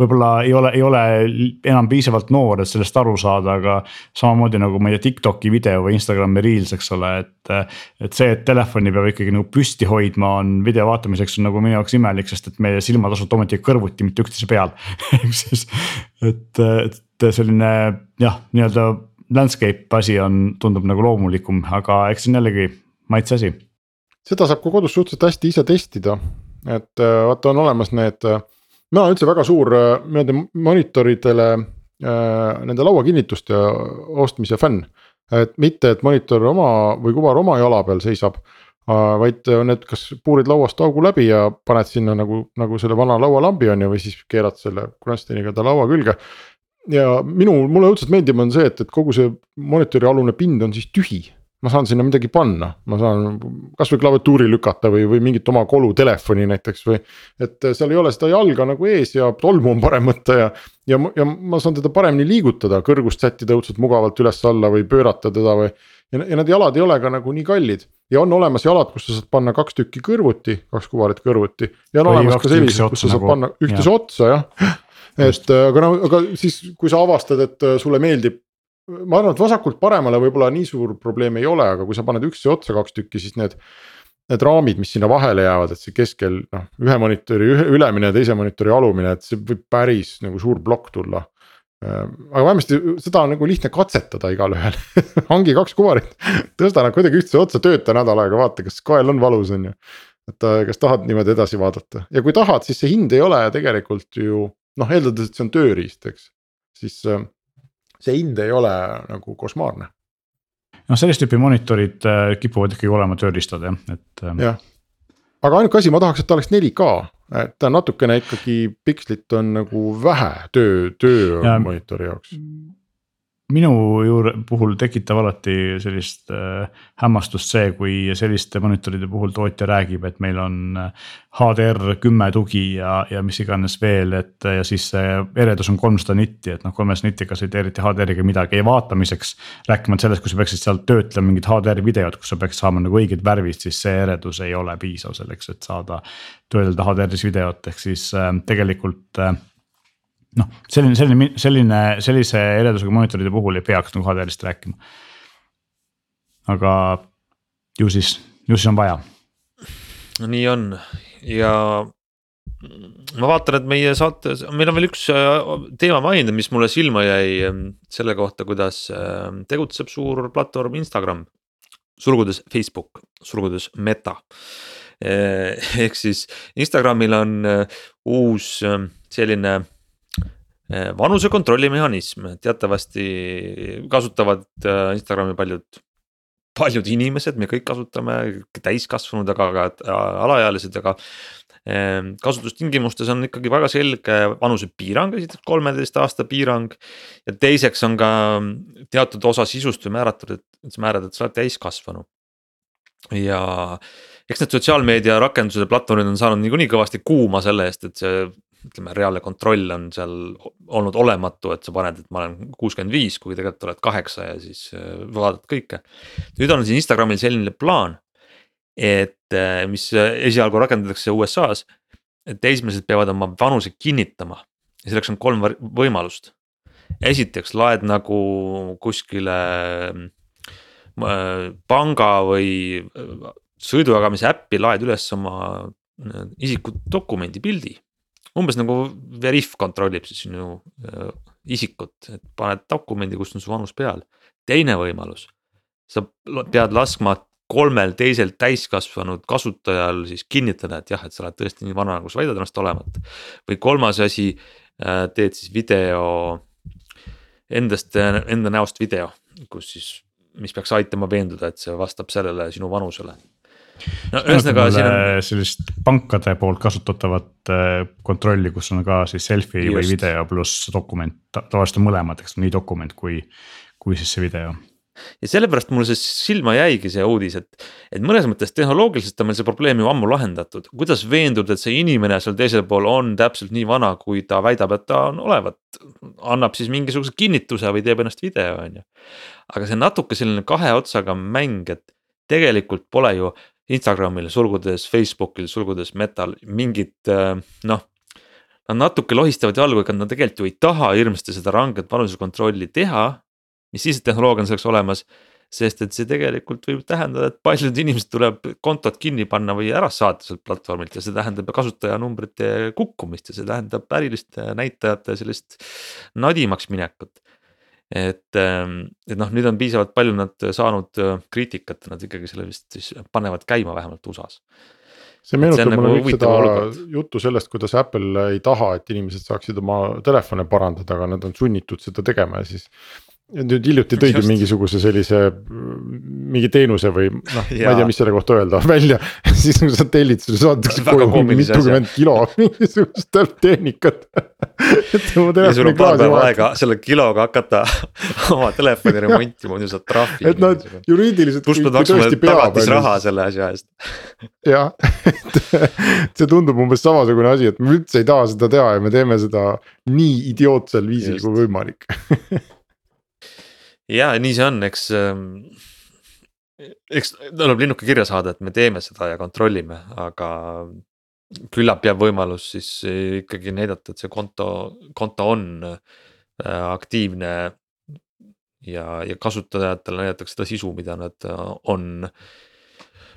võib-olla ei ole, ei ole enam piisavalt noor, et sellest aru saada, aga samamoodi nagu ma ei tea, TikTok'i video või Instagrami reels, eks ole, et. et see, et telefoni peab ikkagi nagu püsti hoidma, on video vaatamiseks on nagu minu jaoks imelik, sest et meie silmad asuvad ometigi kõrvuti, mitte üksteise peal ehk siis, et, et selline jah, nii-öelda landscape asi on, tundub nagu loomulikum, aga eks see on jällegi maitse asi. seda saab ka kodus suhteliselt hästi ise testida, et äh, vaata, on olemas need, äh, mina olen üldse väga suur äh, nii-öelda monitoridele. Nende lauakinnituste ostmise fänn, et mitte, et monitor oma või kuvar oma jala peal seisab vaid need, kas puurid lauast augu läbi ja paned sinna nagu, nagu selle vana laualambi on ju, või siis keerad selle kronsteiniga ta laua külge ja minu, mulle õudselt meeldib, on see, et, et kogu see monitori alune pind on siis tühi. Ma saan sinna midagi panna, ma saan kasvõi klaviatuuri lükata või, või mingit oma kolutelefoni näiteks või. et seal ei ole seda jalga nagu ees ja tolmu on parem võtta ja, ja, ja ma saan teda paremini liigutada, kõrgust sättida õudselt mugavalt üles-alla või pöörata teda või. ja, ja need jalad ei ole ka nagu nii kallid ja on olemas jalad, kus sa saad panna kaks tükki kõrvuti, kaks kuvarit kõrvuti. ja on või olemas ka sellised, kus sa saad nagu, panna üksteise otsa jah et aga no, aga siis, kui sa avastad, et sulle meeldib. Ma arvan, et vasakult paremale võib-olla nii suur probleem ei ole, aga kui sa paned üksteise otsa kaks tükki, siis need. Need raamid, mis sinna vahele jäävad, et see keskel noh, ühe monitori ühe, ülemine ja teise monitori alumine, et see võib päris nagu suur plokk tulla äh, aga vähemasti seda on nagu lihtne katsetada igalühel hangi kaks kuvarit, tõsta nad kuidagi üksteise otsa, tööta nädal aega, vaata, kas kael on valus, on ju. et kas tahad niimoodi edasi vaadata ja kui tahad, siis see hind ei ole tegelikult ju noh, eeldades, et see on tööriist, eks, siis äh, see hind ei ole nagu košmaarne. noh, sellist tüüpi monitorid äh, kipuvad ikkagi olema tööriistad jah, et. Ähm, jah, aga ainuke asi, ma tahaks, et ta oleks 4K, et natukene ikkagi pikslit on nagu vähe töö, töö ja, monitori jaoks minu juure puhul tekitab alati sellist äh, hämmastust see, kui selliste monitoride puhul tootja räägib, et meil on HDR äh, kümme tugi ja, ja mis iganes veel, et ja siis see eredus on kolmsada nitti, et noh, kolmesaja nitiga sa ei tee eriti HDR-iga midagi vaatamiseks. rääkimata sellest, kui sa peaksid sealt töötlema mingit HDR-i videot, kus sa peaks saama nagu õiged värvid, siis see eredus ei ole piisav selleks, et saada töödelda HDR-is videot, ehk siis äh, tegelikult äh, noh, selline, selline, selline, sellise eredusega monitoride puhul ei peaks nagu HDR-ist rääkima. aga ju siis, ju siis on vaja. nii on ja ma vaatan, et meie saates, meil on veel üks äh, teema mainida, mis mulle silma jäi ähm, selle kohta, kuidas ähm, tegutseb suur platvorm Instagram. sulgudes Facebook, sulgudes Meta. Äh, ehk siis Instagramil on äh, uus ähm, selline vanuse kontrolli mehhanism, teatavasti kasutavad eh, Instagrami paljud, paljud inimesed, me kõik kasutame, täiskasvanud, aga ka äh, alaealised, aga. Eh, kasutustingimustes on ikkagi väga selge vanusepiirang, esiteks kolmeteist aasta piirang. ja teiseks on ka teatud osa sisust ju määratud, et sa määrad, et sa oled täiskasvanu. ja eks need sotsiaalmeedia rakendused ja platvormid on saanud niikuinii kõvasti kuuma selle eest, et see ütleme, reaalne kontroll on seal olnud olematu, et sa paned, et ma olen kuuskümmend viis, kuigi tegelikult oled kaheksa ja siis äh, vaatad kõike. nüüd on siin Instagramil selline plaan, et äh, mis esialgu rakendatakse USA-s, et teismelised peavad oma vanuse kinnitama ja selleks on kolm võimalust. esiteks laed nagu kuskile äh, panga või sõidujagamise äppi laed üles oma isikudokumendi pildi umbes nagu Veriff kontrollib siis sinu äh, isikut, et paned dokumendi, kus on su vanus peal. teine võimalus, sa pead laskma kolmel teisel täiskasvanud kasutajal siis kinnitada, et jah, et sa oled tõesti nii vana, nagu sa väidad ennast olevat. või kolmas asi äh,, teed siis video endast, enda näost video, kus siis, mis peaks aitama veenduda, et see vastab sellele sinu vanusele no ühesõnaga siin on. sellist pankade poolt kasutatavat äh, kontrolli, kus on ka siis selfie Just. või video pluss dokument, tavaliselt on mõlemad, eks nii dokument kui, kui siis see video ja sellepärast mulle see silma jäigi see uudis, et, et mõnes mõttes tehnoloogiliselt on meil see probleem ju ammu lahendatud. kuidas veenduda, et see inimene seal teisel pool on täpselt nii vana, kui ta väidab, et ta on olevat. annab siis mingisuguse kinnituse või teeb ennast video, on ju. aga see on natuke selline kahe otsaga mäng, et tegelikult pole ju Instagramil, sulgudes Facebookil, sulgudes Metal mingit äh, noh. Nad natuke lohistavad jalgu, ega nad tegelikult ju ei taha hirmsasti seda ranget vanusekontrolli teha. mis siis, et tehnoloogia on selleks olemas, sest et see tegelikult võib tähendada, et paljud inimesed tuleb kontot kinni panna või ära saata sealt platvormilt ja see tähendab kasutajanumbrite kukkumist ja see tähendab äriliste näitajate sellist nadimaks minekut et, ähm, et noh, nüüd on piisavalt palju nad saanud äh, kriitikat, nad ikkagi selle vist siis panevad käima vähemalt USA-s. see meenutab mulle nagu seda olukord. juttu sellest, kuidas Apple ei taha, et inimesed saaksid oma telefone parandada, aga nad on sunnitud seda tegema ja siis nüüd hiljuti tõid ju mingisuguse sellise mingi teenuse või noh, ma ei tea, mis selle kohta öelda välja siis kui sa tellid, sulle saadetakse koju mitukümmend kilo mingisugust tehnikat ja sul on paar päeva aega selle kiloga hakata oma telefoni remontima, muidu saad trahvi. et noh, et juriidiliselt. pluss pead maksma tagatisraha selle asja eest. jah, et see tundub umbes samasugune asi, et me üldse ei taha seda teha ja me teeme seda nii idiootsel viisil Just. kui võimalik ja nii see on, eks ähm, eks tuleb linnuke kirja saada, et me teeme seda ja kontrollime, aga küllap jääb võimalus siis ikkagi näidata, et see konto, konto on äh, aktiivne. ja, ja kasutajatele näidatakse seda sisu, mida nad äh, on,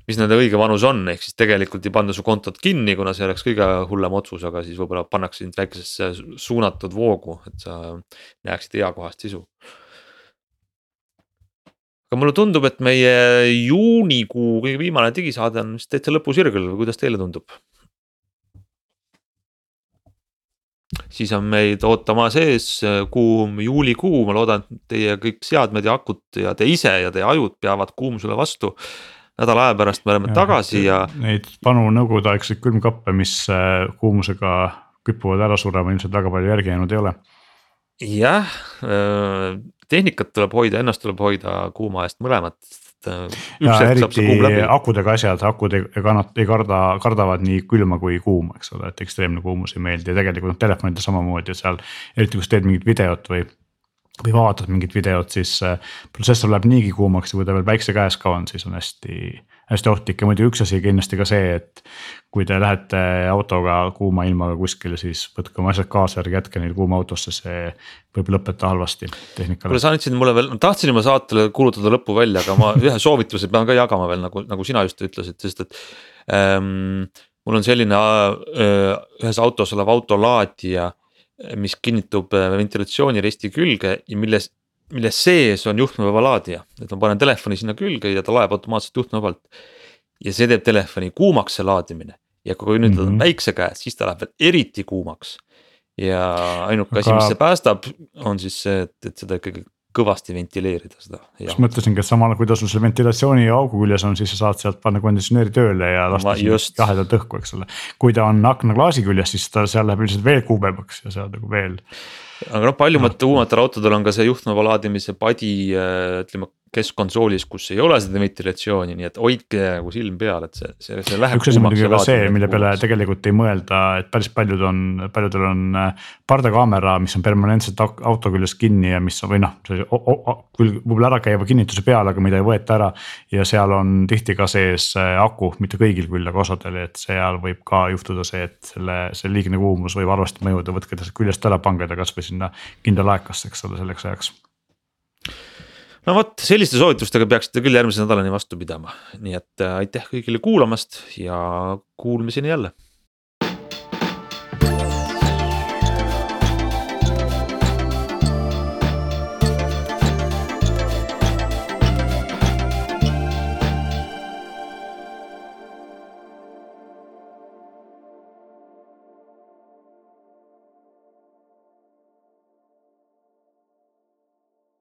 mis nende õige vanus on, ehk siis tegelikult ei panda su kontot kinni, kuna see oleks kõige hullem otsus, aga siis võib-olla pannakse sind väikesesse suunatud voogu, et sa näeksid eakohast sisu aga mulle tundub, et meie juunikuu kõige viimane digisaade on vist täitsa lõpusirgel või kuidas teile tundub? siis on meid ootamas ees kuum juulikuu, ma loodan, et teie kõik seadmed ja akud ja te ise ja teie ajud peavad kuumusele vastu. nädala aja pärast me oleme ja, tagasi ja. Neid vanu nõukogudeaegseid külmkappe, mis äh, kuumusega kipuvad ära surema, ilmselt väga palju järgi jäänud ei ole jah, äh, tehnikat tuleb hoida, ennast tuleb hoida kuuma eest mõlemat. Äh, ja eriti akudega asjad, akud ei kannata, ei karda, kardavad nii külma kui kuuma, eks ole, et ekstreemne kuumus ei meeldi ja tegelikult noh, telefonidel samamoodi seal. eriti kui sa teed mingit videot või, või vaatad mingit videot, siis äh, protsessor läheb niigi kuumaks ja kui ta veel päikse käes ka on, siis on hästi hästi ohtlik ja muidu üks asi kindlasti ka see, et kui te lähete autoga kuuma ilmaga kuskile, siis võtke oma asjad kaasa, ärge jätke neid kuuma autosse, see võib lõppeda halvasti tehnikale. kuule, sa andsid mulle veel, tahtsin juba saatele kuulutada lõppu välja, aga ma ühe soovituse pean ka jagama veel nagu, nagu sina just ütlesid, sest et ähm,. mul on selline äh, ühes autos olev autolaadija, mis kinnitub äh, ventilatsiooniristi külge ja milles mille sees on juhtmevaba laadija, et ma panen telefoni sinna külge ja ta laeb automaatselt juhtmevabalt. ja see teeb telefoni kuumaks, see laadimine ja kui nüüd mm -hmm. on mhm. päikse käes, siis ta läheb veel eriti kuumaks. ja ainuke Aga... asi, mis see päästab, on siis see, et, et seda ikkagi kõvasti ventileerida seda. just mõtlesingi, et samal kui ta sul selle ventilatsiooni augu küljes on, siis sa saad sealt panna konditsioneeri tööle ja lasta just... jahedat õhku, eks ole. kui ta on aknaklaasi küljes, siis ta seal läheb ilmselt veel kuumemaks ja seal nagu veel aga noh, paljumate uuematel autodel on ka see juhtmeva laadimise padi, äh, ütleme keskkonsoolis, kus ei ole seda ventilatsiooni, nii et hoidke nagu silm peal, et see, see, see läheb. üks asi muidugi ka see, mille peale tegelikult ei mõelda, et päris paljud on, paljudel on äh, pardakaamera, mis on permanentselt auto küljes kinni ja mis on või noh, küll võib-olla ära käiva kinnituse peal, aga mida ei võeta ära. ja seal on tihti ka sees äh, aku, mitte kõigil küll, aga osadel, et seal võib ka juhtuda see, et selle, see liigne kuumus võib halvasti mõjuda, võtke ta küljest ära, pange ta kasvõi sinna kindla laekasse, eks ole, selleks ajaks no vot, selliste soovitustega peaksite küll järgmise nädalani vastu pidama, nii et äh, aitäh kõigile kuulamast ja kuulmiseni jälle